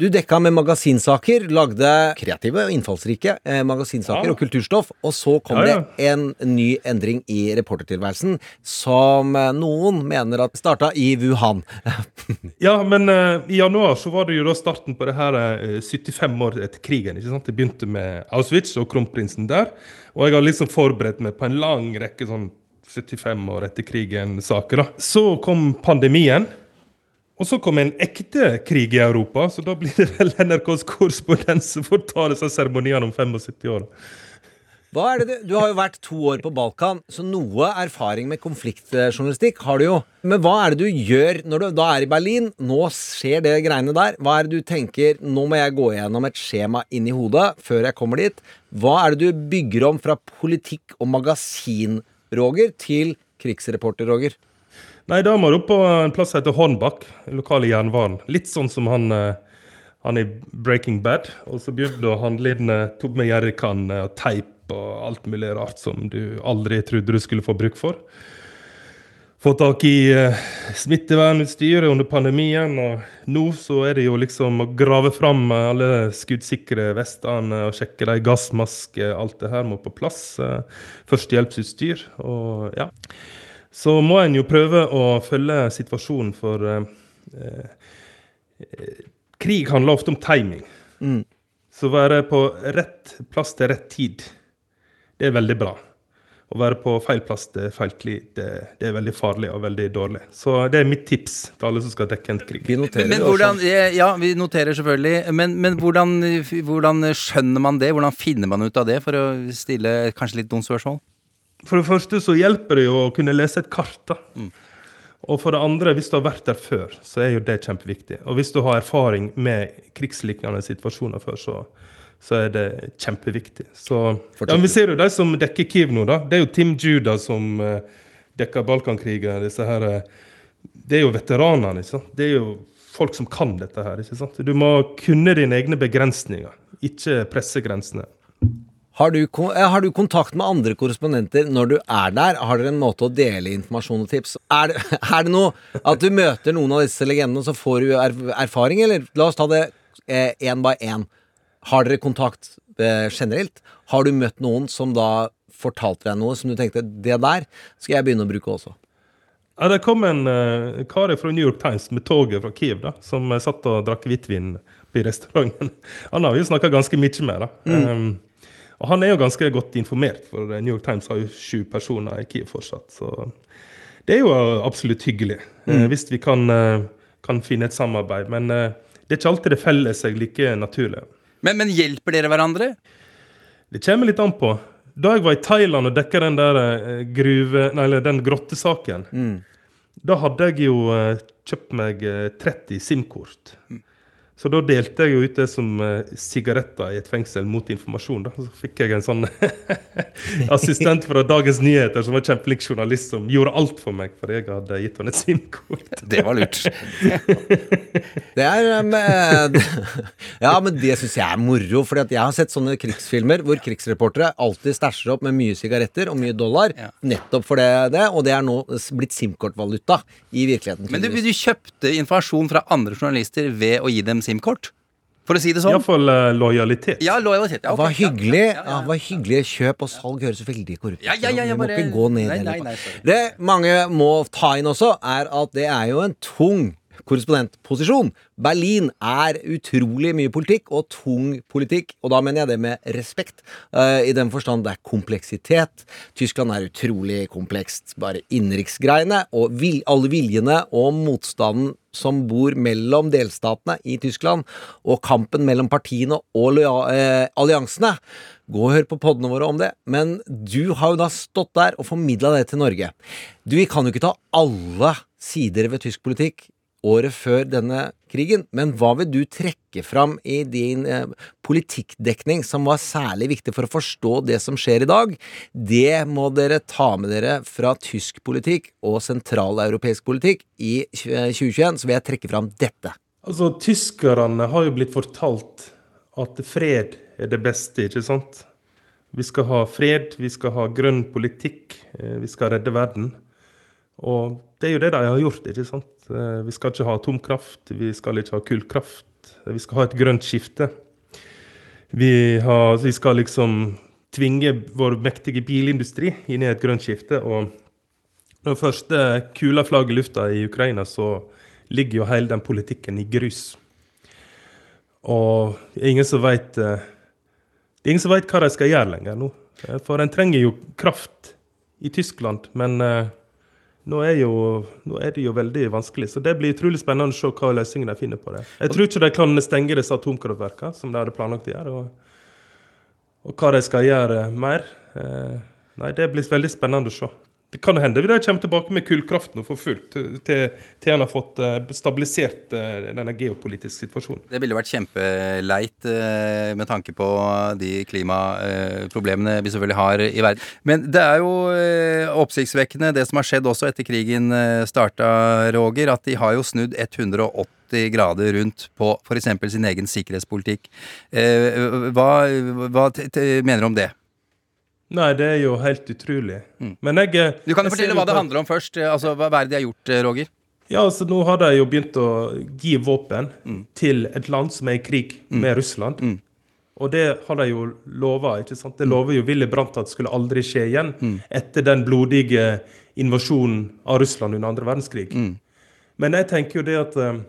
[SPEAKER 2] Du dekka med magasinsaker, lagde kreative og innfallsrike eh, magasinsaker
[SPEAKER 4] Ja.
[SPEAKER 2] og kulturstoff, og så kom
[SPEAKER 4] Ja, ja.
[SPEAKER 2] det en ny endring i reportertilværelsen som eh, noen mener at starta i Wuhan.
[SPEAKER 4] Ja, men eh, i januar så var det jo da starten på det her eh, 75 år etter krigen. ikke sant? Det begynte med Auschwitz og kronprinsen der. Og jeg har liksom forberedt meg på en lang rekke sånn 75 år etter krigen-saker. da. Så kom pandemien. Og så kom en ekte krig i Europa, så da blir det vel NRKs korrespondent som får ta disse seremoniene om 75 år.
[SPEAKER 2] Hva er det du, du har jo vært to år på Balkan, så noe erfaring med konfliktjournalistikk har du jo. Men hva er det du gjør når du da er i Berlin? Nå skjer det greiene der. Hva er det du tenker Nå må jeg gå gjennom et skjema inn i hodet før jeg kommer dit. Hva er det du bygger om fra politikk og magasin, Roger, til krigsreporter, Roger?
[SPEAKER 4] Nei, da må du på en plass som heter Hornbach, lokale jernvaren. Litt sånn som han, eh, han i Breaking Bad. Og så begynte handle inn eh, tok med jerrykanne og teip og alt mulig rart som du aldri trodde du skulle få bruk for. Få tak i eh, smittevernutstyr under pandemien, og nå så er det jo liksom å grave fram alle skuddsikre vestene og sjekke de gassmasker, alt det her må på plass. Eh, Førstehjelpsutstyr og ja. Så må en jo prøve å følge situasjonen, for eh, eh, krig handler ofte om timing. Så være på rett plass til rett tid, det er veldig bra. Å være på feil plass til feil tid, det, det er veldig farlig og veldig dårlig. Så det er mitt tips til alle som skal dekke en krig.
[SPEAKER 2] Vi noterer
[SPEAKER 1] Men
[SPEAKER 2] det,
[SPEAKER 1] hvordan, ja, vi noterer selvfølgelig. Men, men hvordan, hvordan skjønner man det? Hvordan finner man ut av det, for å stille kanskje litt dumt spørsmål?
[SPEAKER 4] For det første så hjelper det jo å kunne lese et kart. da. Og for det andre, hvis du har vært der før, så er jo det kjempeviktig. Og hvis du har erfaring med krigslignende situasjoner før, så, så er det kjempeviktig. Så, ja, Vi ser jo de som dekker Kiev nå, da. Det er jo Tim Juda som uh, dekker Balkankrigen. disse her, uh, Det er jo veteranene. ikke sant? Det er jo folk som kan dette her. ikke sant? Du må kunne dine egne begrensninger, ikke presse grensene.
[SPEAKER 2] Har du, eh, har du kontakt med andre korrespondenter når du er der? Har dere en måte å dele informasjon og tips? Er det, er det noe at du møter noen av disse legendene, så får du er, erfaring, eller? La oss ta det én by én. Har dere kontakt eh, generelt? Har du møtt noen som da fortalte deg noe som du tenkte det der skal jeg begynne å bruke også?
[SPEAKER 4] Ja, Det kom en uh, kar fra New York Times med toget fra Kiev da, som eh, satt og drakk hvitvin i restauranten. Han har vi snakka ganske mye med. da. Um, og han er jo ganske godt informert, for eh, New York Times har jo sju personer i Kiev fortsatt. Så det er jo eh, absolutt hyggelig mm. hvis vi kan, eh, kan finne et samarbeid. Men eh, det er ikke alltid det feller seg like naturlig.
[SPEAKER 1] Men, men hjelper dere hverandre?
[SPEAKER 4] Det kommer litt an på. Da jeg var i Thailand og dekka den der eh, gruve... Nei, den grottesaken, da hadde jeg jo eh, kjøpt meg eh, 30 SIM-kort. Så da delte jeg jo ut det som eh, sigaretter i et fengsel mot informasjon. da. Så fikk jeg en sånn assistent fra Dagens Nyheter som var kjempeflink journalist, som gjorde alt for meg fordi jeg hadde gitt henne et SIM-kort.
[SPEAKER 1] Det var lurt.
[SPEAKER 2] Det er eh, med, Ja, men det syns jeg er moro. For jeg har sett sånne krigsfilmer hvor krigsreportere alltid stæsjer opp med mye sigaretter og mye dollar.
[SPEAKER 1] Ja.
[SPEAKER 2] Nettopp for det, det, og det er nå blitt SIM-kortvaluta i virkeligheten.
[SPEAKER 1] Men du, du kjøpte informasjon fra andre journalister ved å gi dem SIM-kort? For å si det sånn?
[SPEAKER 4] Iallfall uh, lojalitet.
[SPEAKER 1] Ja, lojalitet. Ja, okay.
[SPEAKER 2] Hva hyggelig.
[SPEAKER 1] ja, ja,
[SPEAKER 2] Ja, hva hyggelig. Kjøp og salg høres veldig korrupt ut.
[SPEAKER 1] Ja, ja, ja, ja,
[SPEAKER 2] Vi må ikke gå ned
[SPEAKER 1] Nei,
[SPEAKER 2] i
[SPEAKER 1] nei,
[SPEAKER 2] det.
[SPEAKER 1] nei.
[SPEAKER 2] Det mange må ta inn også, er at det er jo en tung korrespondentposisjon. Berlin er utrolig mye politikk, og tung politikk. Og da mener jeg det med respekt. uh, I den forstand det er kompleksitet. Tyskland er utrolig komplekst. Bare innenriksgreiene og vil, alle viljene og motstanden som bor mellom delstatene i Tyskland, og kampen mellom partiene og eh, alliansene. Gå og hør på podene våre om det. Men du har jo da stått der og formidla det til Norge. Du, Vi kan jo ikke ta alle sider ved tysk politikk året før denne krigen, men hva vil du trekke fram i din eh, politikkdekning som var særlig viktig for å forstå det som skjer i dag? Det må dere ta med dere fra tysk politikk og sentraleuropeisk politikk i 2021, så vil jeg trekke fram dette.
[SPEAKER 4] Altså, Tyskerne har jo blitt fortalt at fred er det beste, ikke sant? Vi skal ha fred, vi skal ha grønn politikk, eh, vi skal redde verden. Og det er jo det de har gjort, ikke sant? Eh, Vi skal ikke ha atomkraft, vi skal ikke ha kullkraft, vi skal ha et grønt skifte. Vi, har, vi skal liksom tvinge vår mektige bilindustri inn i et grønt skifte. Og når første kula flagger i lufta i Ukraina, så ligger jo hele den politikken i grus. Og ingen som vet eh, Det er ingen som veit hva de skal gjøre lenger nå. Eh, For en trenger jo kraft i Tyskland, men eh, nå er, jo, nå er det jo veldig vanskelig. Så det blir utrolig spennende å se hva løsningen de finner på det. Jeg tror ikke de kan stenge disse atomkraftverkene, som de hadde planlagt å gjøre. Og, og hva de skal gjøre mer. Eh, nei, det blir veldig spennende å se. Det kan hende de kommer tilbake med kullkraften og for fullt, til, til, en har fått eh, stabilisert eh, denne geopolitiske situasjonen.
[SPEAKER 1] Det ville vært kjempeleit eh, med tanke på de klimaproblemene vi selvfølgelig har i verden. Men det er jo oppsiktsvekkende det som har skjedd også etter krigen starta, Roger, at de har jo snudd 180 grader rundt på f.eks. sin egen sikkerhetspolitikk. Hva, hva mener du om det?
[SPEAKER 4] Nei, det er jo helt utrolig. Men jeg eh,
[SPEAKER 1] Du kan jo fortelle hva det handler om først. Altså, Hva er det de har gjort, eh, Roger?
[SPEAKER 4] Ja, altså Nå har de jo begynt å gi våpen til et land som er i krig med Russland. Og det har de jo lova. Det lover jo Willy Brandt at det skulle aldri skje igjen etter den blodige invasjonen av Russland under andre verdenskrig. Men jeg tenker jo det at eh,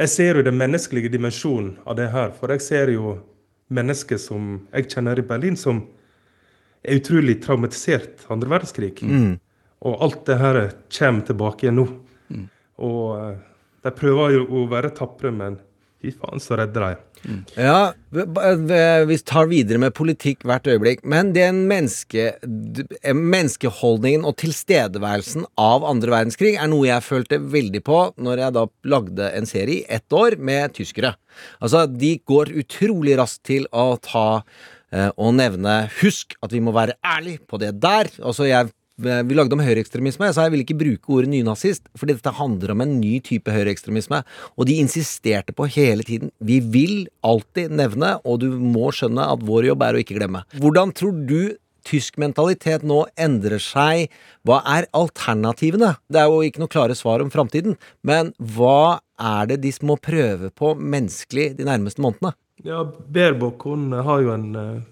[SPEAKER 4] jeg ser jo den menneskelige dimensjonen av det her. For jeg ser jo mennesker som jeg kjenner i Berlin, som er utrolig traumatisert andre verdenskrig. Og alt det her kommer tilbake igjen nå. Og eh, de prøver jo å være tapre, men fy faen, så redder de.
[SPEAKER 2] Ja, b- v- vi tar videre med politikk hvert øyeblikk. Men den menneske, eh, menneskeholdningen og tilstedeværelsen av andre verdenskrig er noe jeg følte veldig på når jeg da lagde en serie i ett år med tyskere. Altså, de går utrolig raskt til å ta og nevne Husk at vi må være ærlig på det der. Altså, jeg vi lagde om høyreekstremisme, så jeg ville ikke bruke ordet nynazist, fordi dette handler om en ny type høyreekstremisme. Og de insisterte på hele tiden vi vil alltid nevne, og du må skjønne at vår jobb er å ikke glemme. Hvordan tror du tysk mentalitet nå endrer seg? Hva er alternativene? Det er jo ikke noe klare svar om framtiden, men hva er det de må prøve på menneskelig de nærmeste månedene?
[SPEAKER 4] Ja, Baerbock hun har jo en, eh,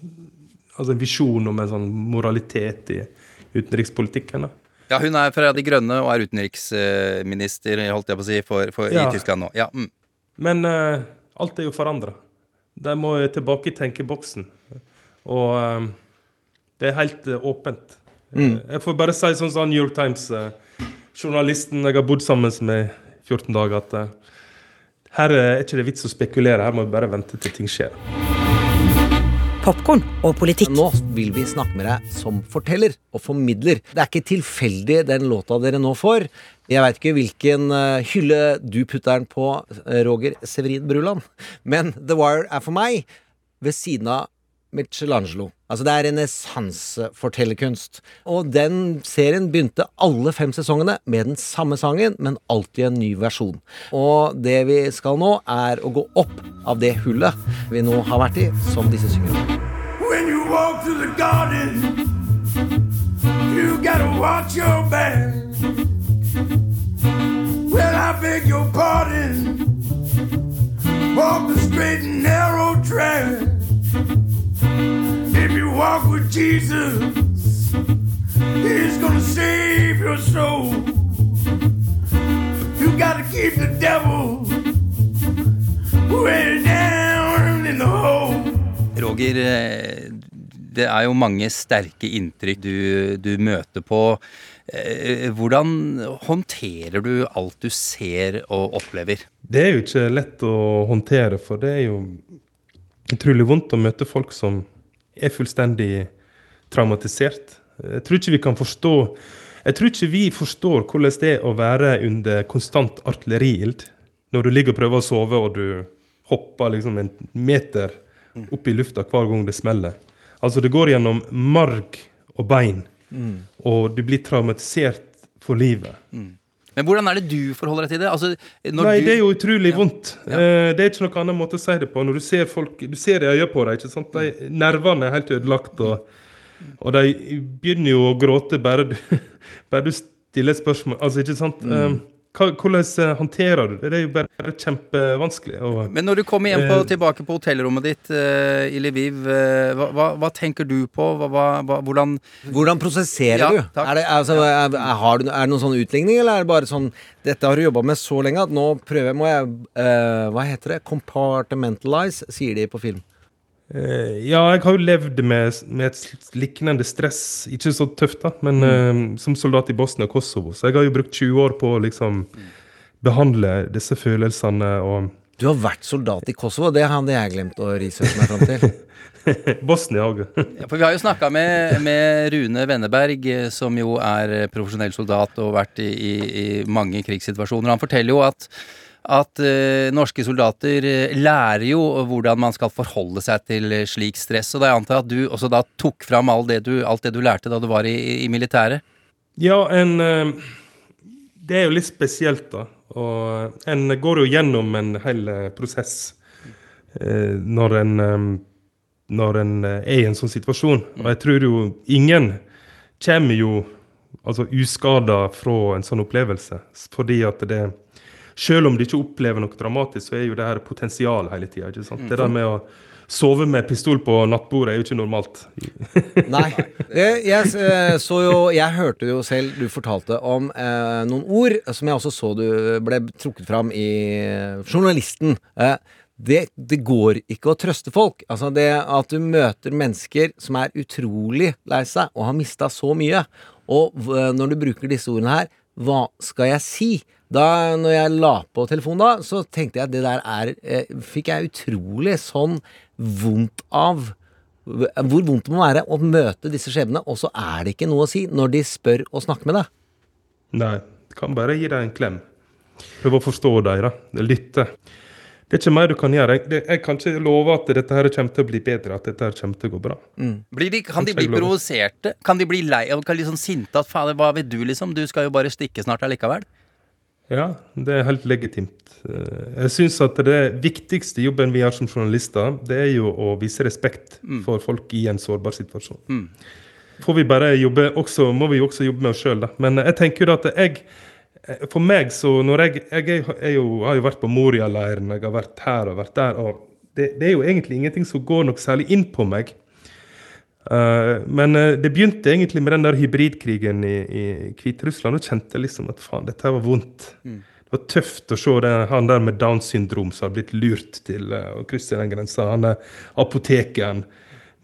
[SPEAKER 4] altså en visjon om en sånn moralitet i utenrikspolitikken. da.
[SPEAKER 1] Ja, Hun er fra De Grønne og er utenriksminister holdt jeg på å si, for, for,
[SPEAKER 4] Ja.
[SPEAKER 1] i Tyskland nå. Ja, mm.
[SPEAKER 4] Men uh, alt er jo forandra. De må jo tilbake i tenkeboksen. Og uh, det er helt uh, åpent. Mm. Jeg får bare si sånn som New York Times-journalisten jeg har bodd sammen med i 14 dager, at her er ikke det vits å spekulere, her må vi bare vente til ting skjer.
[SPEAKER 3] popkorn og politikk.
[SPEAKER 2] Nå vil vi snakke med deg som forteller og formidler. Det er ikke tilfeldig den låta dere nå får. Jeg veit ikke hvilken eh, hylle du putter den på, eh, Roger Severin Bruland, men The Wire er for meg ved siden av Michelangelo. Altså Det er renessansefortellerkunst. Og den serien begynte alle fem sesongene med den samme sangen, men alltid en ny versjon. Og det vi skal nå, er å gå opp av det hullet vi nå har vært i, som disse synger.
[SPEAKER 9] When you walk through the garden, you gotta watch your back. Well, I beg your pardon. Walk the straight and narrow track. If you walk with Jesus, He's gonna save your soul. You gotta keep the devil way down in the hole.
[SPEAKER 1] Roger, eh, det er jo mange sterke inntrykk du, du møter på. Eh, Hvordan håndterer du alt du ser og opplever?
[SPEAKER 4] Det er jo ikke lett å håndtere, for det er jo utrolig vondt å møte folk som er fullstendig traumatisert. Jeg tror ikke vi kan forstå Jeg tror ikke vi forstår hvordan det er å være under konstant artilleriild. Når du ligger og prøver å sove, og du hopper liksom en meter opp i lufta hver gang det smeller. Altså, det går gjennom marg og bein,
[SPEAKER 1] Mm.
[SPEAKER 4] og du blir traumatisert for livet.
[SPEAKER 1] Men hvordan er det du forholder deg til det? Altså,
[SPEAKER 4] Nei,
[SPEAKER 1] du...
[SPEAKER 4] det er jo utrolig vondt. Ja. det er ikke noen annen måte å si det på. Når du ser folk, du ser i øynene på dem, ikke sant? De, nervene er helt ødelagt, og, og de begynner jo å gråte bare du, bare du stiller spørsmål. Altså, ikke sant? Mm. hva, hvordan eh, håndterer du det? Det er jo bare kjempevanskelig. Og,
[SPEAKER 1] Men når du kommer hjem på,
[SPEAKER 4] Eh,
[SPEAKER 1] tilbake på hotellrommet ditt eh, i Lviv, eh, hva, hva, hva tenker du på? Hva, hva, hva, hvordan
[SPEAKER 2] Hvordan prosesserer
[SPEAKER 1] Ja,
[SPEAKER 2] du? Er det, altså, er, er, har du, er det noen sånn utligning, eller er det bare sånn Dette har du jobba med så lenge at nå prøver jeg Må jeg eh, Hva heter det? Compartmentalize, sier de på film.
[SPEAKER 4] Eh, ja, jeg har jo levd med, med et lignende stress. Ikke så tøft, da, men eh, som soldat i Bosnia og Kosovo. Så jeg har jo brukt 20 år på å liksom behandle disse følelsene og
[SPEAKER 2] Du har vært soldat i Kosovo, det hadde jeg glemt å researche meg fram til.
[SPEAKER 4] Bosnia òg.
[SPEAKER 1] Ja, For vi har jo snakka med, med Rune Wenneberg, eh, som jo er profesjonell soldat og vært i, i, i mange krigssituasjoner. Han forteller jo at, at uh, norske soldater eh, lærer jo hvordan man skal forholde seg til eh, slik stress. Og da jeg antar at du også da tok fram alt det du, alt det du lærte da du var i, i militæret?
[SPEAKER 4] Ja, en Det er jo litt spesielt, da. Og en går jo gjennom en hel prosess når en eh, når en er i en sånn situasjon. Og jeg tror jo ingen kommer jo altså uskada fra en sånn opplevelse. Fordi at det Selv om de ikke opplever noe dramatisk, så er jo det her potensial hele tida. Det der med å sove med pistol på nattbordet er jo ikke normalt.
[SPEAKER 2] Nei. Jeg, eh, så jo Jeg hørte jo selv du fortalte om eh, noen ord som jeg også så du ble trukket fram i eh, Journalisten. Eh, det, det går ikke å trøste folk. Altså det at du møter mennesker som er utrolig lei seg og har mista så mye. Og når du bruker disse ordene her, hva skal jeg si? Da når jeg la på telefonen da, så tenkte jeg at det der er eh, Fikk jeg utrolig sånn vondt av hvor vondt det må være å møte disse skjebnene, og så er det ikke noe å si når de spør og snakker med deg.
[SPEAKER 4] Nei, kan bare gi dem en klem. Prøve å forstå dem, da. Lytte. Det er ikke mer du kan gjøre. Jeg, det, jeg kan ikke love at dette her kommer til å bli bedre, at dette her kommer til å gå bra.
[SPEAKER 1] Blir de, kan de bli provoserte? Kan de bli lei og litt liksom sinte at faen, hva vil du, liksom? Du skal jo bare stikke snart allikevel.
[SPEAKER 4] Ja, det er helt legitimt. Eh, Jeg syns at det viktigste jobben vi har som journalister, det er jo å vise respekt for folk i en sårbar situasjon. Får vi bare jobbe også, må vi jo også jobbe med oss sjøl, da. Men jeg tenker jo at jeg eh, For meg så når jeg, jeg, er jo, har jo vært på Moria-leiren, jeg har vært her og vært der, og det, det er jo egentlig ingenting som går nok særlig inn på meg. Eh, men eh, det begynte egentlig med den der hybridkrigen i, i Hviterussland. Og kjente jeg liksom at faen, dette var vondt. Det var tøft å se det, han der med Downs syndrom som har blitt lurt til eh, å krysse den grensa. Han er apotekeren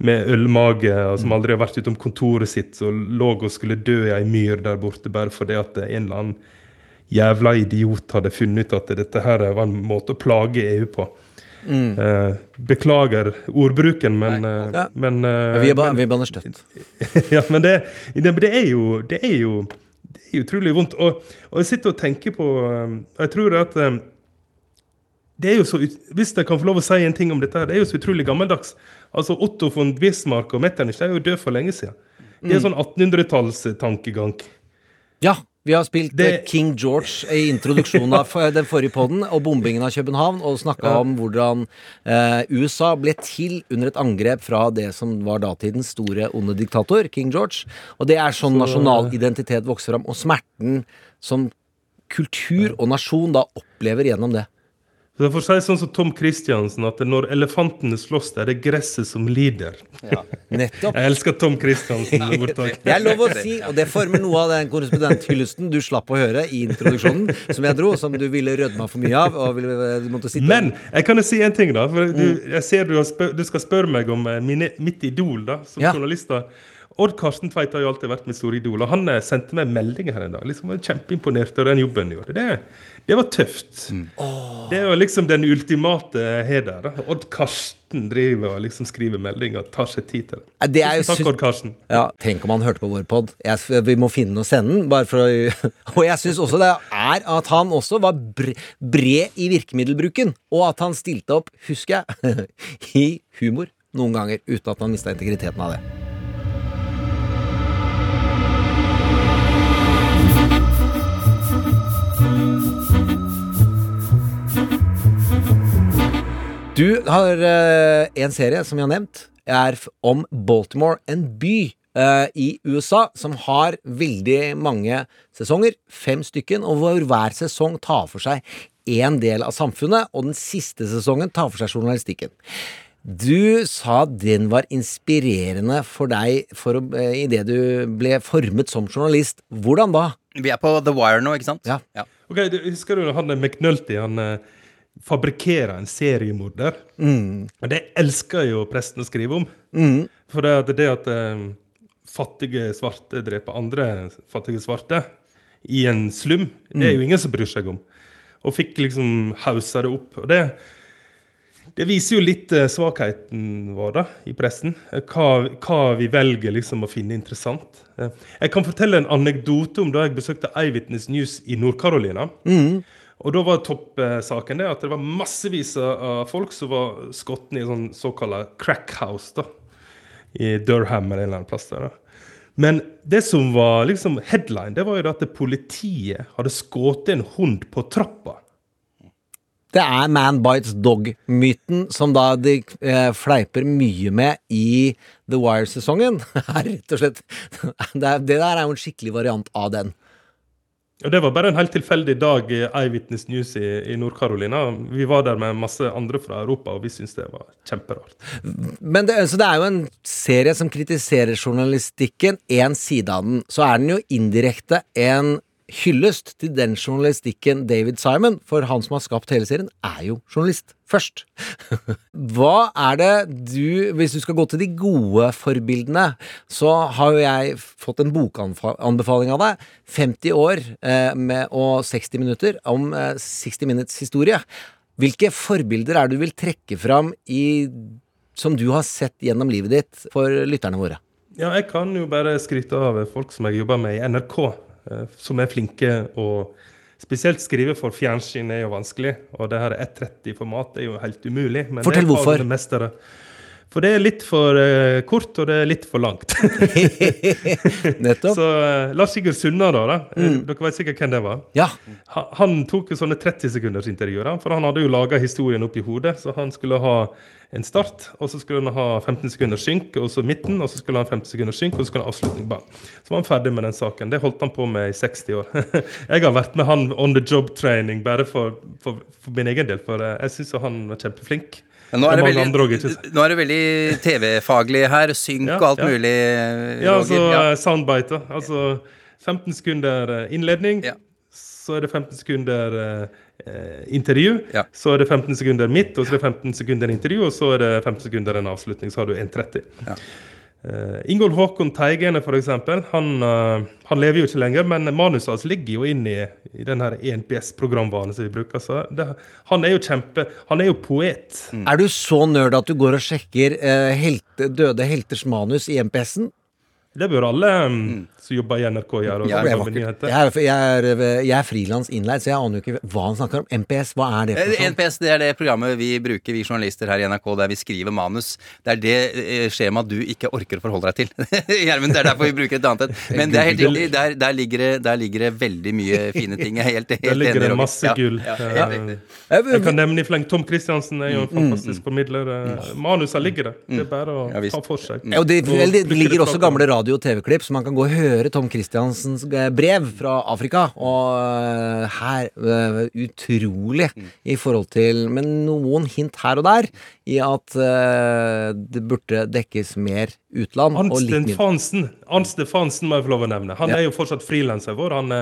[SPEAKER 4] med ølmage og som aldri har vært utom kontoret sitt, og lå og skulle dø i ei myr der borte bare fordi at en eller annen jævla idiot hadde funnet ut at dette her var en måte å plage EU på. Eh, beklager ordbruken, men, eh,
[SPEAKER 2] Ja.
[SPEAKER 4] men eh,
[SPEAKER 2] Vi, er ba,
[SPEAKER 4] men-
[SPEAKER 2] vi støtt.
[SPEAKER 4] ja, men det, det, det er jo Det er jo det er utrolig vondt. Og, og jeg sitter og tenker på og Jeg tror at det er jo så, Hvis jeg kan få lov å si en ting om dette, her, det er jo så utrolig gammeldags. Altså Otto von Bismarck og Metternich er jo død for lenge siden. Det er
[SPEAKER 2] Mm.
[SPEAKER 4] sånn 1800-tallstankegang.
[SPEAKER 2] Ja, vi har spilt
[SPEAKER 4] Det-
[SPEAKER 2] eh, King George i introduksjonen av den forrige podden, og bombingen av København, og snakka
[SPEAKER 4] Ja.
[SPEAKER 2] om hvordan eh, USA ble til under et angrep fra det som var datidens store onde diktator, King George. Og det er sånn
[SPEAKER 4] Så-
[SPEAKER 2] nasjonal identitet vokser fram, og smerten som kultur og nasjon da opplever gjennom det.
[SPEAKER 4] Så jeg får si sånn som Tom Christiansen, at når elefantene slåss, det er det gresset som lider.
[SPEAKER 2] Ja, Nettopp.
[SPEAKER 4] Jeg elsker Tom Christiansen.
[SPEAKER 2] Det er lov å si, og det former noe av den korrespondenthyllesten du slapp å høre i introduksjonen, som jeg dro, som du ville rødma for mye av, og ville, du måtte sitte
[SPEAKER 4] Men jeg kan jo si en ting, da. For du, jeg ser du, spør, du skal spørre meg om eh, mine, mitt idol da, som
[SPEAKER 2] Ja.
[SPEAKER 4] journalist. da. Odd Karsten Tveit har jo alltid vært mitt store idol, og han eh, sendte meg melding her en dag. liksom var Kjempeimponert av den jobben du gjorde. Det, det var tøft.
[SPEAKER 2] Mm.
[SPEAKER 4] Det er jo liksom den ultimate heder. da. Odd Karsten driver og liksom skriver meldinger tar seg tid til det.
[SPEAKER 2] Det er jo
[SPEAKER 4] takk, Odd Karsten.
[SPEAKER 2] Ja, Tenk om han hørte på vår pod. Vi må finne og sende den. Bare for å, og jeg syns også det er at han også var bre, bred i virkemiddelbruken. Og at han stilte opp, husker jeg, i humor noen ganger uten at han mista integriteten av det. Du har uh, en serie som vi har nevnt, er om Baltimore, en by uh, i USA som har veldig mange sesonger, fem stykken, og hvor hver sesong tar for seg én del av samfunnet, og den siste sesongen tar for seg journalistikken. Du sa den var inspirerende for deg for å, eh, i det du ble formet som journalist. Hvordan da?
[SPEAKER 1] Vi er på The Wire nå, ikke sant?
[SPEAKER 2] Ja.
[SPEAKER 4] Ok, du, Husker du han McNulty? Han eh, fabrikkerer en seriemorder.
[SPEAKER 2] Mm.
[SPEAKER 4] Og det elsker jo presten å skrive om.
[SPEAKER 2] Mm.
[SPEAKER 4] For det at, det at eh, fattige svarte dreper andre fattige svarte i en slum, det er jo ingen som bryr seg om. Og fikk liksom haussa det opp. Og det, det viser jo litt eh, svakheten vår da, i pressen. Eh, Hva, hva vi velger liksom å finne interessant. Jeg kan fortelle en anekdote om da jeg besøkte Eyewitness News i Nord-Carolina. Og da var toppsaken det at det var massevis av folk som var skutt i sånn crack house da, i Durham eller en eller annen plass der. da. Men det som var liksom headline, det var jo at politiet hadde skutt en hund på trappa.
[SPEAKER 2] Det er man bites dog-myten som da de eh, fleiper mye med i The Wire-sesongen. Rett og slett det, det der er jo en skikkelig variant av den.
[SPEAKER 4] Og Det var bare en helt tilfeldig dag i Eyewitness News i, i Nord-Carolina. Vi var der med masse andre fra Europa, og vi syntes det var kjemperart.
[SPEAKER 2] Men det, så det er jo en serie som kritiserer journalistikken, én side av den. Så er den jo indirekte en hyllest til den journalistikken David Simon, for han som har skapt hele serien, er jo journalist først. Hva er det du Hvis du skal gå til de gode forbildene, så har jo jeg fått en bokanbefaling av deg. 50 år eh, med, og 60 minutter om eh, 60 Minutes historie. Hvilke forbilder er det du vil trekke fram i, som du har sett gjennom livet ditt for lytterne våre?
[SPEAKER 4] Ja, jeg kan jo bare skryte av folk som jeg jobber med i NRK, eh, som er flinke og Spesielt skrive for fjernsyn er jo vanskelig, og det her 1.30-format er jo helt umulig. Men
[SPEAKER 2] Fortell hvorfor.
[SPEAKER 4] For det er litt for uh, kort, og det er litt for langt.
[SPEAKER 2] Nettopp.
[SPEAKER 4] Så uh, Lars Sigurd Sunna, da. da. Eh,
[SPEAKER 2] Mm.
[SPEAKER 4] Dere vet sikkert hvem det var?
[SPEAKER 2] Ja.
[SPEAKER 4] Ha- Han tok jo sånne 30 sekunders intervjuer, for han hadde jo laga historien opp i hodet. Så han skulle ha en start, og så skulle han ha 15 sekunder synk, og så midten, og så skulle han ha 15 sekunder synk, og så skulle han ha avslutning. Bang. Så var han ferdig med den saken. Det holdt han på med i 60 år. jeg har vært med han on the job training bare for, for, for min egen del, for jeg syns han var kjempeflink.
[SPEAKER 1] Men nå er, veldig, nå er det veldig TV-faglig her. Synk
[SPEAKER 4] Ja,
[SPEAKER 1] og alt
[SPEAKER 4] ja.
[SPEAKER 1] mulig.
[SPEAKER 4] Ja, altså
[SPEAKER 1] Ja.
[SPEAKER 4] eh, soundbite. Altså 15 sekunder eh, innledning, så er det 15 sekunder eh, intervju. Så er det 15 sekunder midt, og så er det 15 sekunder intervju, og så er det 15 sekunder en avslutning. Så har du 1,30. Eh, Ingolf Håkon Teigene, eksempel, han, uh, han lever jo ikke lenger, men manuset hans ligger jo inn i, i den her ENPS-programvaren som vi bruker. Så det, han er jo kjempe Han er jo poet.
[SPEAKER 2] Er du så nerd at du går og sjekker uh, helte, døde helters manus i MPS-en?
[SPEAKER 4] Det bør alle mm, som jobber i NRK gjøre. Ja.
[SPEAKER 2] Jeg er, jeg er, jeg er frilans innleid, så jeg aner jo ikke hva han snakker om. MPS, hva er det for
[SPEAKER 1] sånn?
[SPEAKER 2] noe?
[SPEAKER 1] NPS det er det programmet vi bruker, vi journalister her i NRK, der vi skriver manus. Det er det eh, skjemaet du ikke orker å forholde deg til. Gjermund, det er derfor vi bruker et annet et. Men det er helt riktig, der, der, ligger det, der ligger det veldig mye fine ting. Jeg er helt, helt
[SPEAKER 4] Der ligger
[SPEAKER 1] enig,
[SPEAKER 4] det masse
[SPEAKER 1] Ja,
[SPEAKER 4] gull.
[SPEAKER 1] Ja, ja.
[SPEAKER 4] Jeg kan nevne i fleng Tom Christiansen er jo en fantastisk formidler. Eh, Manusa ligger der. Det er bare å ta for seg.
[SPEAKER 2] Ja, og det, det ligger også gamle radio- og TV-klipp, så man kan gå og høre Tom Christiansens eh, brev fra Afrika. Og eh, her eh, Utrolig i forhold til Men noen hint her og der i at det burde dekkes mer utland. Mindre.
[SPEAKER 4] Stefansen Stefansen må jeg få lov å nevne. Han
[SPEAKER 2] Ja.
[SPEAKER 4] er jo fortsatt frilanser vår. Han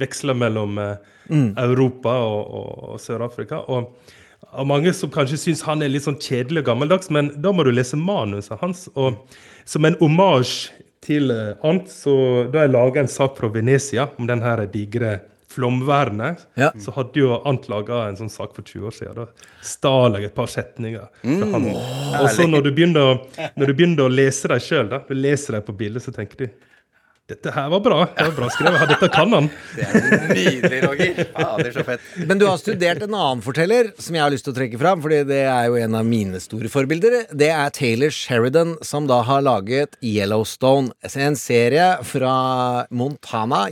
[SPEAKER 4] veksler mellom
[SPEAKER 2] Mm.
[SPEAKER 4] Europa og, og, og Sør-Afrika. Og, og mange som kanskje syns han er litt sånn kjedelig og gammeldags, men da må du lese manuset hans. Og som en omasj til annet. Så da jeg laga en sak fra Venezia om den her digre flomvernet,
[SPEAKER 2] Ja.
[SPEAKER 4] så hadde jo Ant laga en sånn sak for 20 år siden. Da stal jeg et par setninger Mm. Og så når du begynner, å- når du begynner å lese dem sjøl, du leser dem på bildet, så tenker du dette her var bra. Det var bra skrevet. Dette kan han.
[SPEAKER 1] Det er nydelig, Roger. Fader, så fett.
[SPEAKER 2] Men du har studert en annen forteller som jeg har lyst til å trekke fram, fordi det er jo en av mine store forbilder. Det er Taylor Sheridan, som da har laget Yellowstone. En serie fra Montana,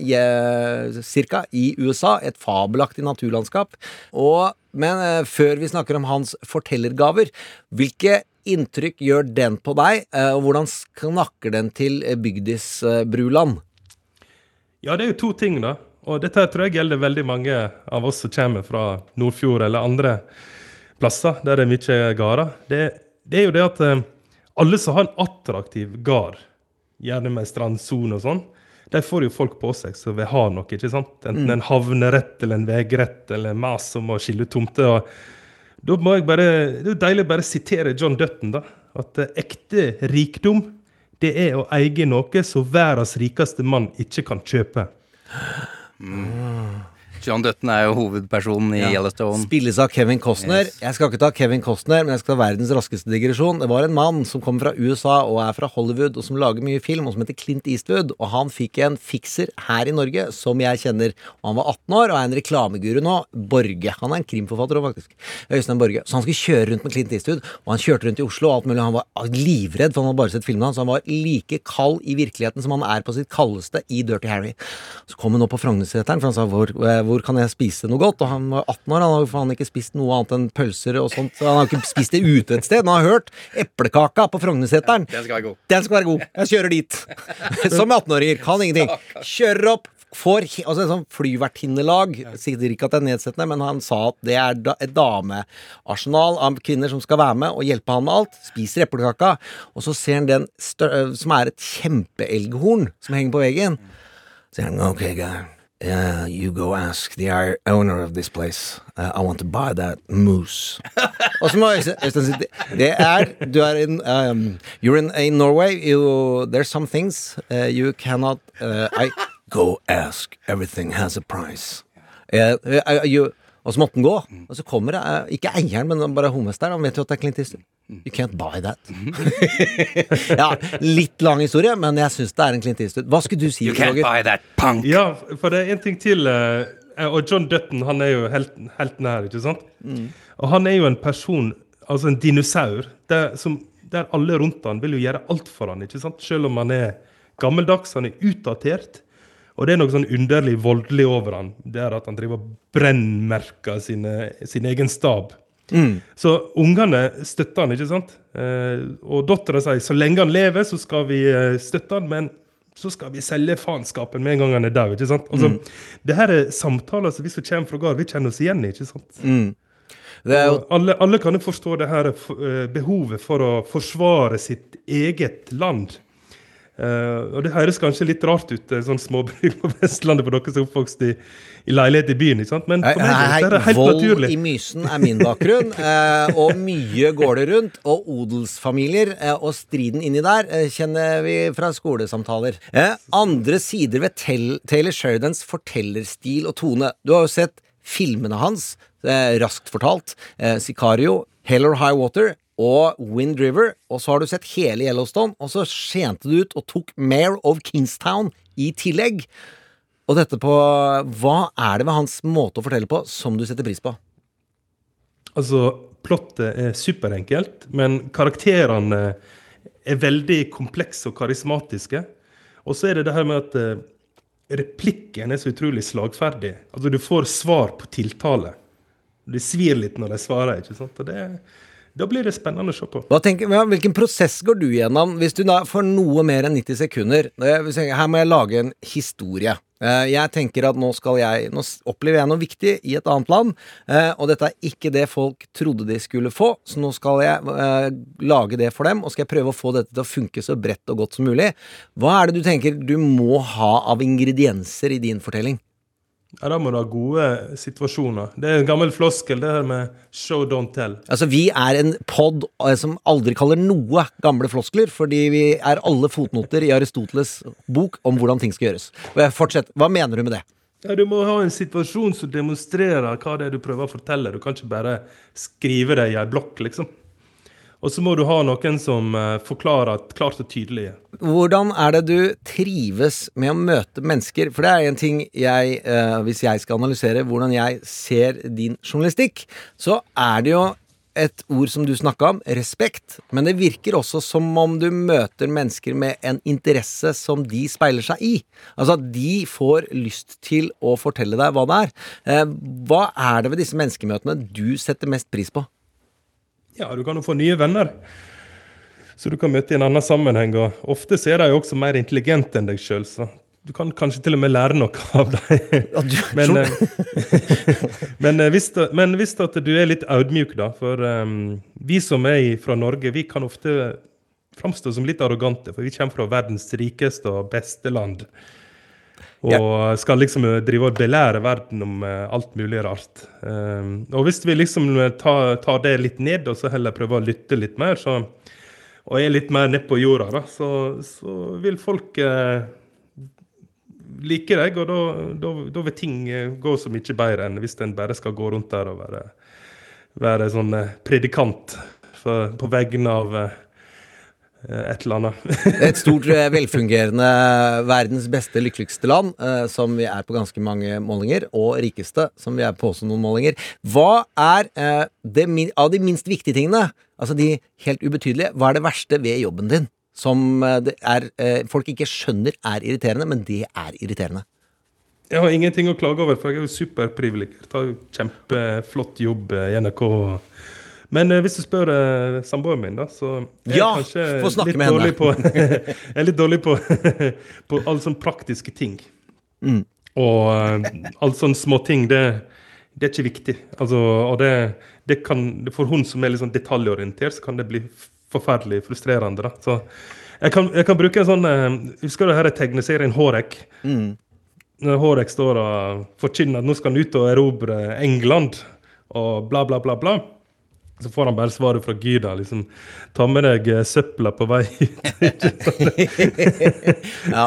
[SPEAKER 2] cirka, i USA. Et fabelaktig naturlandskap. Og, men eh, før vi snakker om hans fortellergaver, hvilke inntrykk gjør den på deg, eh, og hvordan snakker den til eh, bygdis eh, Bruland?
[SPEAKER 4] Ja, det er jo to ting, da. Og dette tror jeg gjelder veldig mange av oss som kommer fra Nordfjord eller andre plasser der det er mye gårder. Det, det er jo det at alle som har en attraktiv gard, gjerne med strandsone og sånn, de får jo folk på seg som vil ha noe, ikke sant? Enten en havnerett eller en vegrett eller mas om å skille tomter. og Da må jeg bare, Det er jo deilig å bare sitere John Dutton, da. At eh, ekte rikdom, det er å eie noe som verdens rikeste mann ikke kan kjøpe.
[SPEAKER 1] John Dutton er jo hovedpersonen i
[SPEAKER 2] Ja.
[SPEAKER 1] Yellowstone.
[SPEAKER 2] Spilles av Kevin Costner.
[SPEAKER 1] Yes.
[SPEAKER 2] Jeg skal ikke ta Kevin Costner, men jeg skal ta verdens raskeste digresjon. Det var en mann som kommer fra USA og er fra Hollywood, og som lager mye film, og som heter Clint Eastwood. Og han fikk en fikser her i Norge, som jeg kjenner. Og han var 18 år og er en reklameguru nå. Borge. Han er en krimforfatter òg, faktisk. Øystein Borge. Så han skulle kjøre rundt med Clint Eastwood, og han kjørte rundt i Oslo og alt mulig. Han var livredd, for han hadde bare sett filmene hans. Han var like kald i virkeligheten som han er på sitt kaldeste i Dirty Harry. Så kom han opp på Frognerseteren, for han sa hvor, eh, hvor kan jeg spise noe godt? Og han var 18 år, han har jo faen ikke spist noe annet enn pølser og sånt. Så han har ikke spist det ute et sted. Men han har hørt eplekaka på Frognerseteren.
[SPEAKER 1] Den skal være god.
[SPEAKER 2] Den skal være god. Jeg kjører dit. Som 18-åringer. Kan ingenting. Kjører opp. Får altså en sånn flyvertinnelag. Sier ikke at det er nedsettende, men han sa at det er da, et damearsenal av kvinner som skal være med og hjelpe han med alt. Spiser eplekaka. Og så ser han den som er et kjempeelghorn som henger på veggen. Så sier han OK, guy. Uh, you go ask the owner of this place. Uh, I want to buy that moose. Og så må Øystein si det- Det er Du er in um, You're in, in Norway. You, there's some things uh, you cannot uh, I Go ask. Everything has a price. Uh, uh, you, og så måtte han gå. Og så kommer det uh, ikke eieren, men bare hovmesteren. Han vet jo at det er Clint Eastwood. You can't buy that. ja, litt lang historie, men jeg syns det er en Clint Eastwood. Hva skulle du si,
[SPEAKER 1] You can't
[SPEAKER 2] Roger?
[SPEAKER 1] buy that punk.
[SPEAKER 4] Ja, for det er en ting til. eh, Og John Dutton han er jo helten, helten her, ikke sant? Og han er jo en person, altså en dinosaur, der, som, der alle rundt han vil jo gjøre alt for han, ikke sant? Selv om han er gammeldags, han er utdatert. Og det er noe sånn underlig voldelig over han. Det er at han driver og brennmerker sine, sin egen stab. Så ungene støtter han, ikke sant? Eh, og dattera sier så lenge han lever, så skal vi eh, støtte han, men så skal vi selge faenskapen med en gang han er død. ikke sant? Altså, Det her er samtaler som vi som kommer fra gård, vi kjenner oss igjen i. ikke sant?
[SPEAKER 2] Det er jo
[SPEAKER 4] alle, alle kan jo forstå det her eh, behovet for å forsvare sitt eget land. Eh, og det høres kanskje litt rart ut, eh, sånn småbruk på Vestlandet for dere som er oppvokst i, i leilighet i byen. ikke sant? Men for meg
[SPEAKER 2] Hei,
[SPEAKER 4] er det helt
[SPEAKER 2] vold
[SPEAKER 4] naturlig.
[SPEAKER 2] i Mysen er min bakgrunn, uh, og mye går det rundt. Og odelsfamilier uh, og striden inni der kjenner vi fra skolesamtaler. Andre sider ved Tel Taylor Sheridans fortellerstil og tone. Du har jo sett filmene hans, raskt fortalt. Sicario, Hell or High Water og Wind River. Og så har du sett hele Yellowstone, og så skjente du ut og tok Mare of Kingstown i tillegg. Og dette på Hva er det ved hans måte å fortelle på som du setter pris på?
[SPEAKER 4] Altså, plottet er superenkelt, men karakterene er veldig komplekse og karismatiske. Og så er det det her med at eh, replikken er så utrolig slagferdig. Altså, du får svar på tiltale. Det svir litt når de svarer, ikke sant? Og det, da blir det spennende å se på.
[SPEAKER 2] Tenker, hvilken prosess går du gjennom hvis du da får noe mer enn 90 sekunder? Her må jeg lage en historie. Eh, Jeg tenker at nå jeg Nå opplever jeg noe viktig i et annet land, eh, og dette er ikke det folk trodde de skulle få, så nå skal jeg eh, lage det for dem, og skal jeg prøve å få dette til å funke så bredt og godt som mulig. Hva er det du tenker du må ha av ingredienser i din fortelling?
[SPEAKER 4] Ja, Da må du ha gode situasjoner. Det er en gammel floskel, det her med show, don't tell.
[SPEAKER 2] Altså, vi er en pod eh, som aldri kaller noe gamle floskler, fordi vi er alle fotnoter i Aristoteles bok om hvordan ting skal gjøres. Fortsett, Hva mener du med det?
[SPEAKER 4] Ja, Du må ha en situasjon som demonstrerer hva det er du prøver å fortelle. Du kan ikke bare skrive det i ei blokk, liksom. Og så må du ha noen som eh, forklarer klart og tydelig.
[SPEAKER 2] Hvordan er det du trives med å møte mennesker? For det er en ting jeg, eh, hvis jeg skal analysere hvordan jeg ser din journalistikk, så er det jo et ord som du snakka om, respekt. Men det virker også som om du møter mennesker med en interesse som de speiler seg i. Altså at de får lyst til å fortelle deg hva det er. Eh, Hva er det ved disse menneskemøtene du setter mest pris på?
[SPEAKER 4] Ja, du kan jo få nye venner. Så du kan møte i en annen sammenheng. Og ofte er de også mer intelligente enn deg sjøl, så du kan kanskje til og med lære noe av dem. men, eh, men, eh, hvis men hvis at du er litt audmjuk, da. For um, vi som er fra Norge, vi kan ofte framstå som litt arrogante. For vi kommer fra verdens rikeste og beste land. Og skal liksom eh, drive og belære verden om eh, alt mulig rart. Um, og hvis vi liksom tar, tar det litt ned, og så heller prøver å lytte litt mer, så, og er litt mer nedpå jorda, da, så, så vil folk uh, like deg, og da, da, da vil ting eh, gå så mye bedre enn hvis en bare skal gå rundt der og være, være sånn eh, predikant for, på vegne av eh, et eller annet.
[SPEAKER 2] Et stort, eh, velfungerende verdens beste, lykkeligste land, eh, som vi er på ganske mange målinger, og rikeste, som vi er på også noen målinger. Hva er eh, det, av de minst viktige tingene, altså de helt ubetydelige, hva er det verste ved jobben din? Som eh, det er, eh, folk ikke skjønner er irriterende, men det er irriterende.
[SPEAKER 4] Jeg har ingenting å klage over, for jeg er jo superprivilegert. Har jo kjempeflott jobb eh, i NRK. Men uh, hvis du spør uh, samboeren min, da, så er
[SPEAKER 2] Ja,
[SPEAKER 4] jeg kanskje litt dårlig på er litt dårlig på, på alle sånne praktiske ting.
[SPEAKER 2] Mm.
[SPEAKER 4] Og uh, alle sånne småting, det, det er ikke viktig. Altså, og det, det kan, For hun som er litt sånn detaljorientert, så kan det bli forferdelig frustrerende. da. Så jeg kan, jeg kan bruke en sånn uh, Husker du her tegneserien Hårek?
[SPEAKER 2] Mm.
[SPEAKER 4] Når Hårek står og forkynner at nå skal han ut og erobre England, og bla, bla, bla, bla. Så får han bare svaret fra Gud. da, liksom, Ta med deg eh, søpla på vei ut.
[SPEAKER 2] Ja.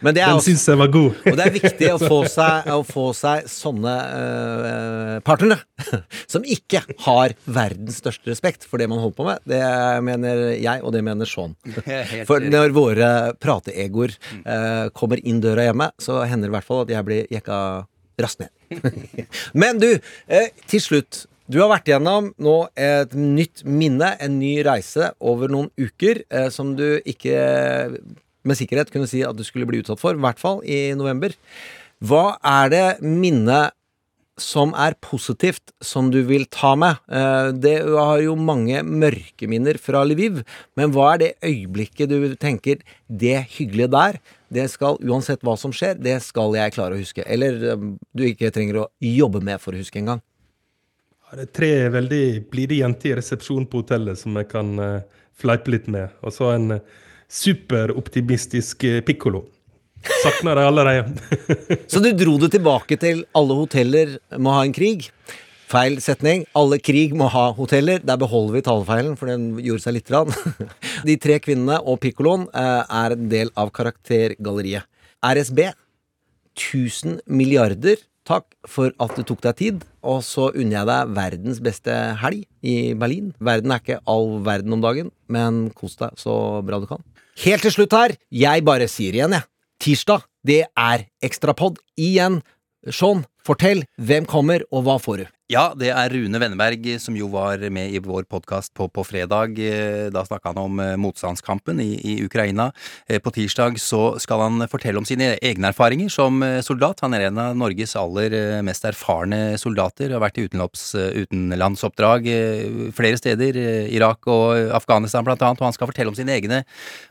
[SPEAKER 2] Men det er
[SPEAKER 4] Den
[SPEAKER 2] også-
[SPEAKER 4] syns jeg var god.
[SPEAKER 2] Og det er viktig å få seg, å få seg sånne uh, partnere som ikke har verdens største respekt for det man holder på med. Det mener jeg, og det mener Sean. For når våre prateegoer uh, kommer inn døra hjemme, så hender det i hvert fall at jeg blir jekka raskt ned. Men du, eh, til slutt. Du har vært gjennom nå et nytt minne, en ny reise over noen uker, eh, som du ikke med sikkerhet kunne si at du skulle bli utsatt for, i hvert fall i november. Hva er det minnet som er positivt, som du vil ta med? Eh, Det har jo mange mørke minner fra Lviv, men hva er det øyeblikket du tenker det hyggelige der, det skal uansett hva som skjer, det skal jeg klare å huske? Eller eh, du ikke trenger å jobbe med for å huske engang?
[SPEAKER 4] Det er tre veldig blide jenter i resepsjonen på hotellet som jeg kan eh, fleipe litt med. Og så en uh, superoptimistisk eh, pikkolo. Savner de allerede.
[SPEAKER 2] Så du dro det tilbake til alle hoteller må ha en krig. Feil setning. Alle krig må ha hoteller. Der beholder vi talefeilen, for den gjorde seg litt. Rann. De tre kvinnene og pikkoloen eh, er en del av karaktergalleriet. RSB, 1000 milliarder takk for at du tok deg tid. Og så unner jeg deg verdens beste helg i Berlin. Verden er ikke all verden om dagen, men kos deg så bra du kan. Helt til slutt her, jeg bare sier igjen, jeg. Tirsdag, det er ekstrapod igjen. Sean, fortell. Hvem kommer, og hva får du?
[SPEAKER 1] Ja, det er Rune Wenneberg som jo var med i vår podkast på, på fredag. Eh, Da snakka han om eh, motstandskampen i, i Ukraina. Eh, På tirsdag så skal han fortelle om sine egne erfaringer som eh, soldat. Han er en av Norges aller eh, mest erfarne soldater. Har vært i eh, utenlandsoppdrag eh, flere steder. eh, Irak og Afghanistan blant annet. Og han skal fortelle om sine egne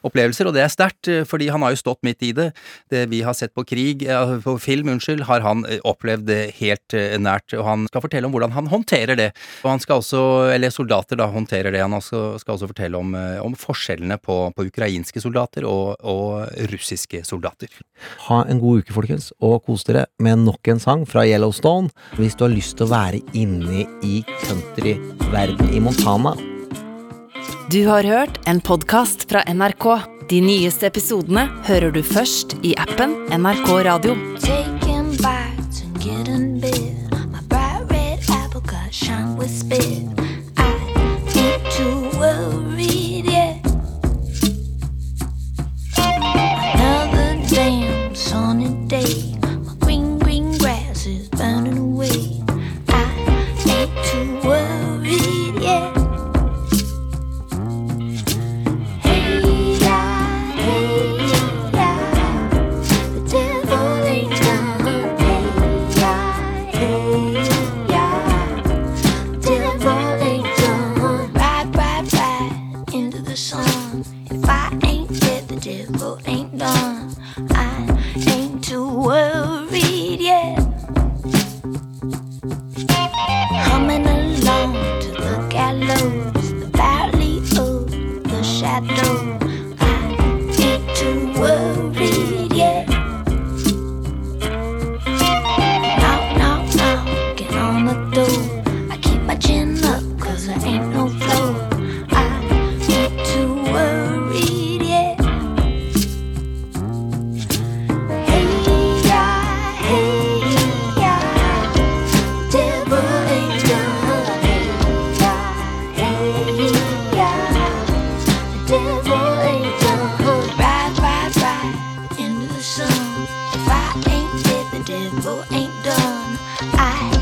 [SPEAKER 1] opplevelser, og det er sterkt, eh, fordi han har jo stått midt i det. Det vi har sett på krig, eh, på film, unnskyld, har han eh, opplevd det helt eh, nært. Og han skal fortelle om hvordan han håndterer det. Og han skal også, eller soldater da, håndterer det. Han også, skal også fortelle om, eh, om forskjellene på, på ukrainske soldater og, og russiske soldater.
[SPEAKER 2] Ha en god uke, folkens, og kos dere med nok en sang fra Yellowstone. Hvis du har lyst til å være inne i countryverden i Montana.
[SPEAKER 10] Du har hørt en podkast fra NRK. De nyeste episodene hører du først i appen NRK Radio.
[SPEAKER 8] With spit. Devil ain't done. I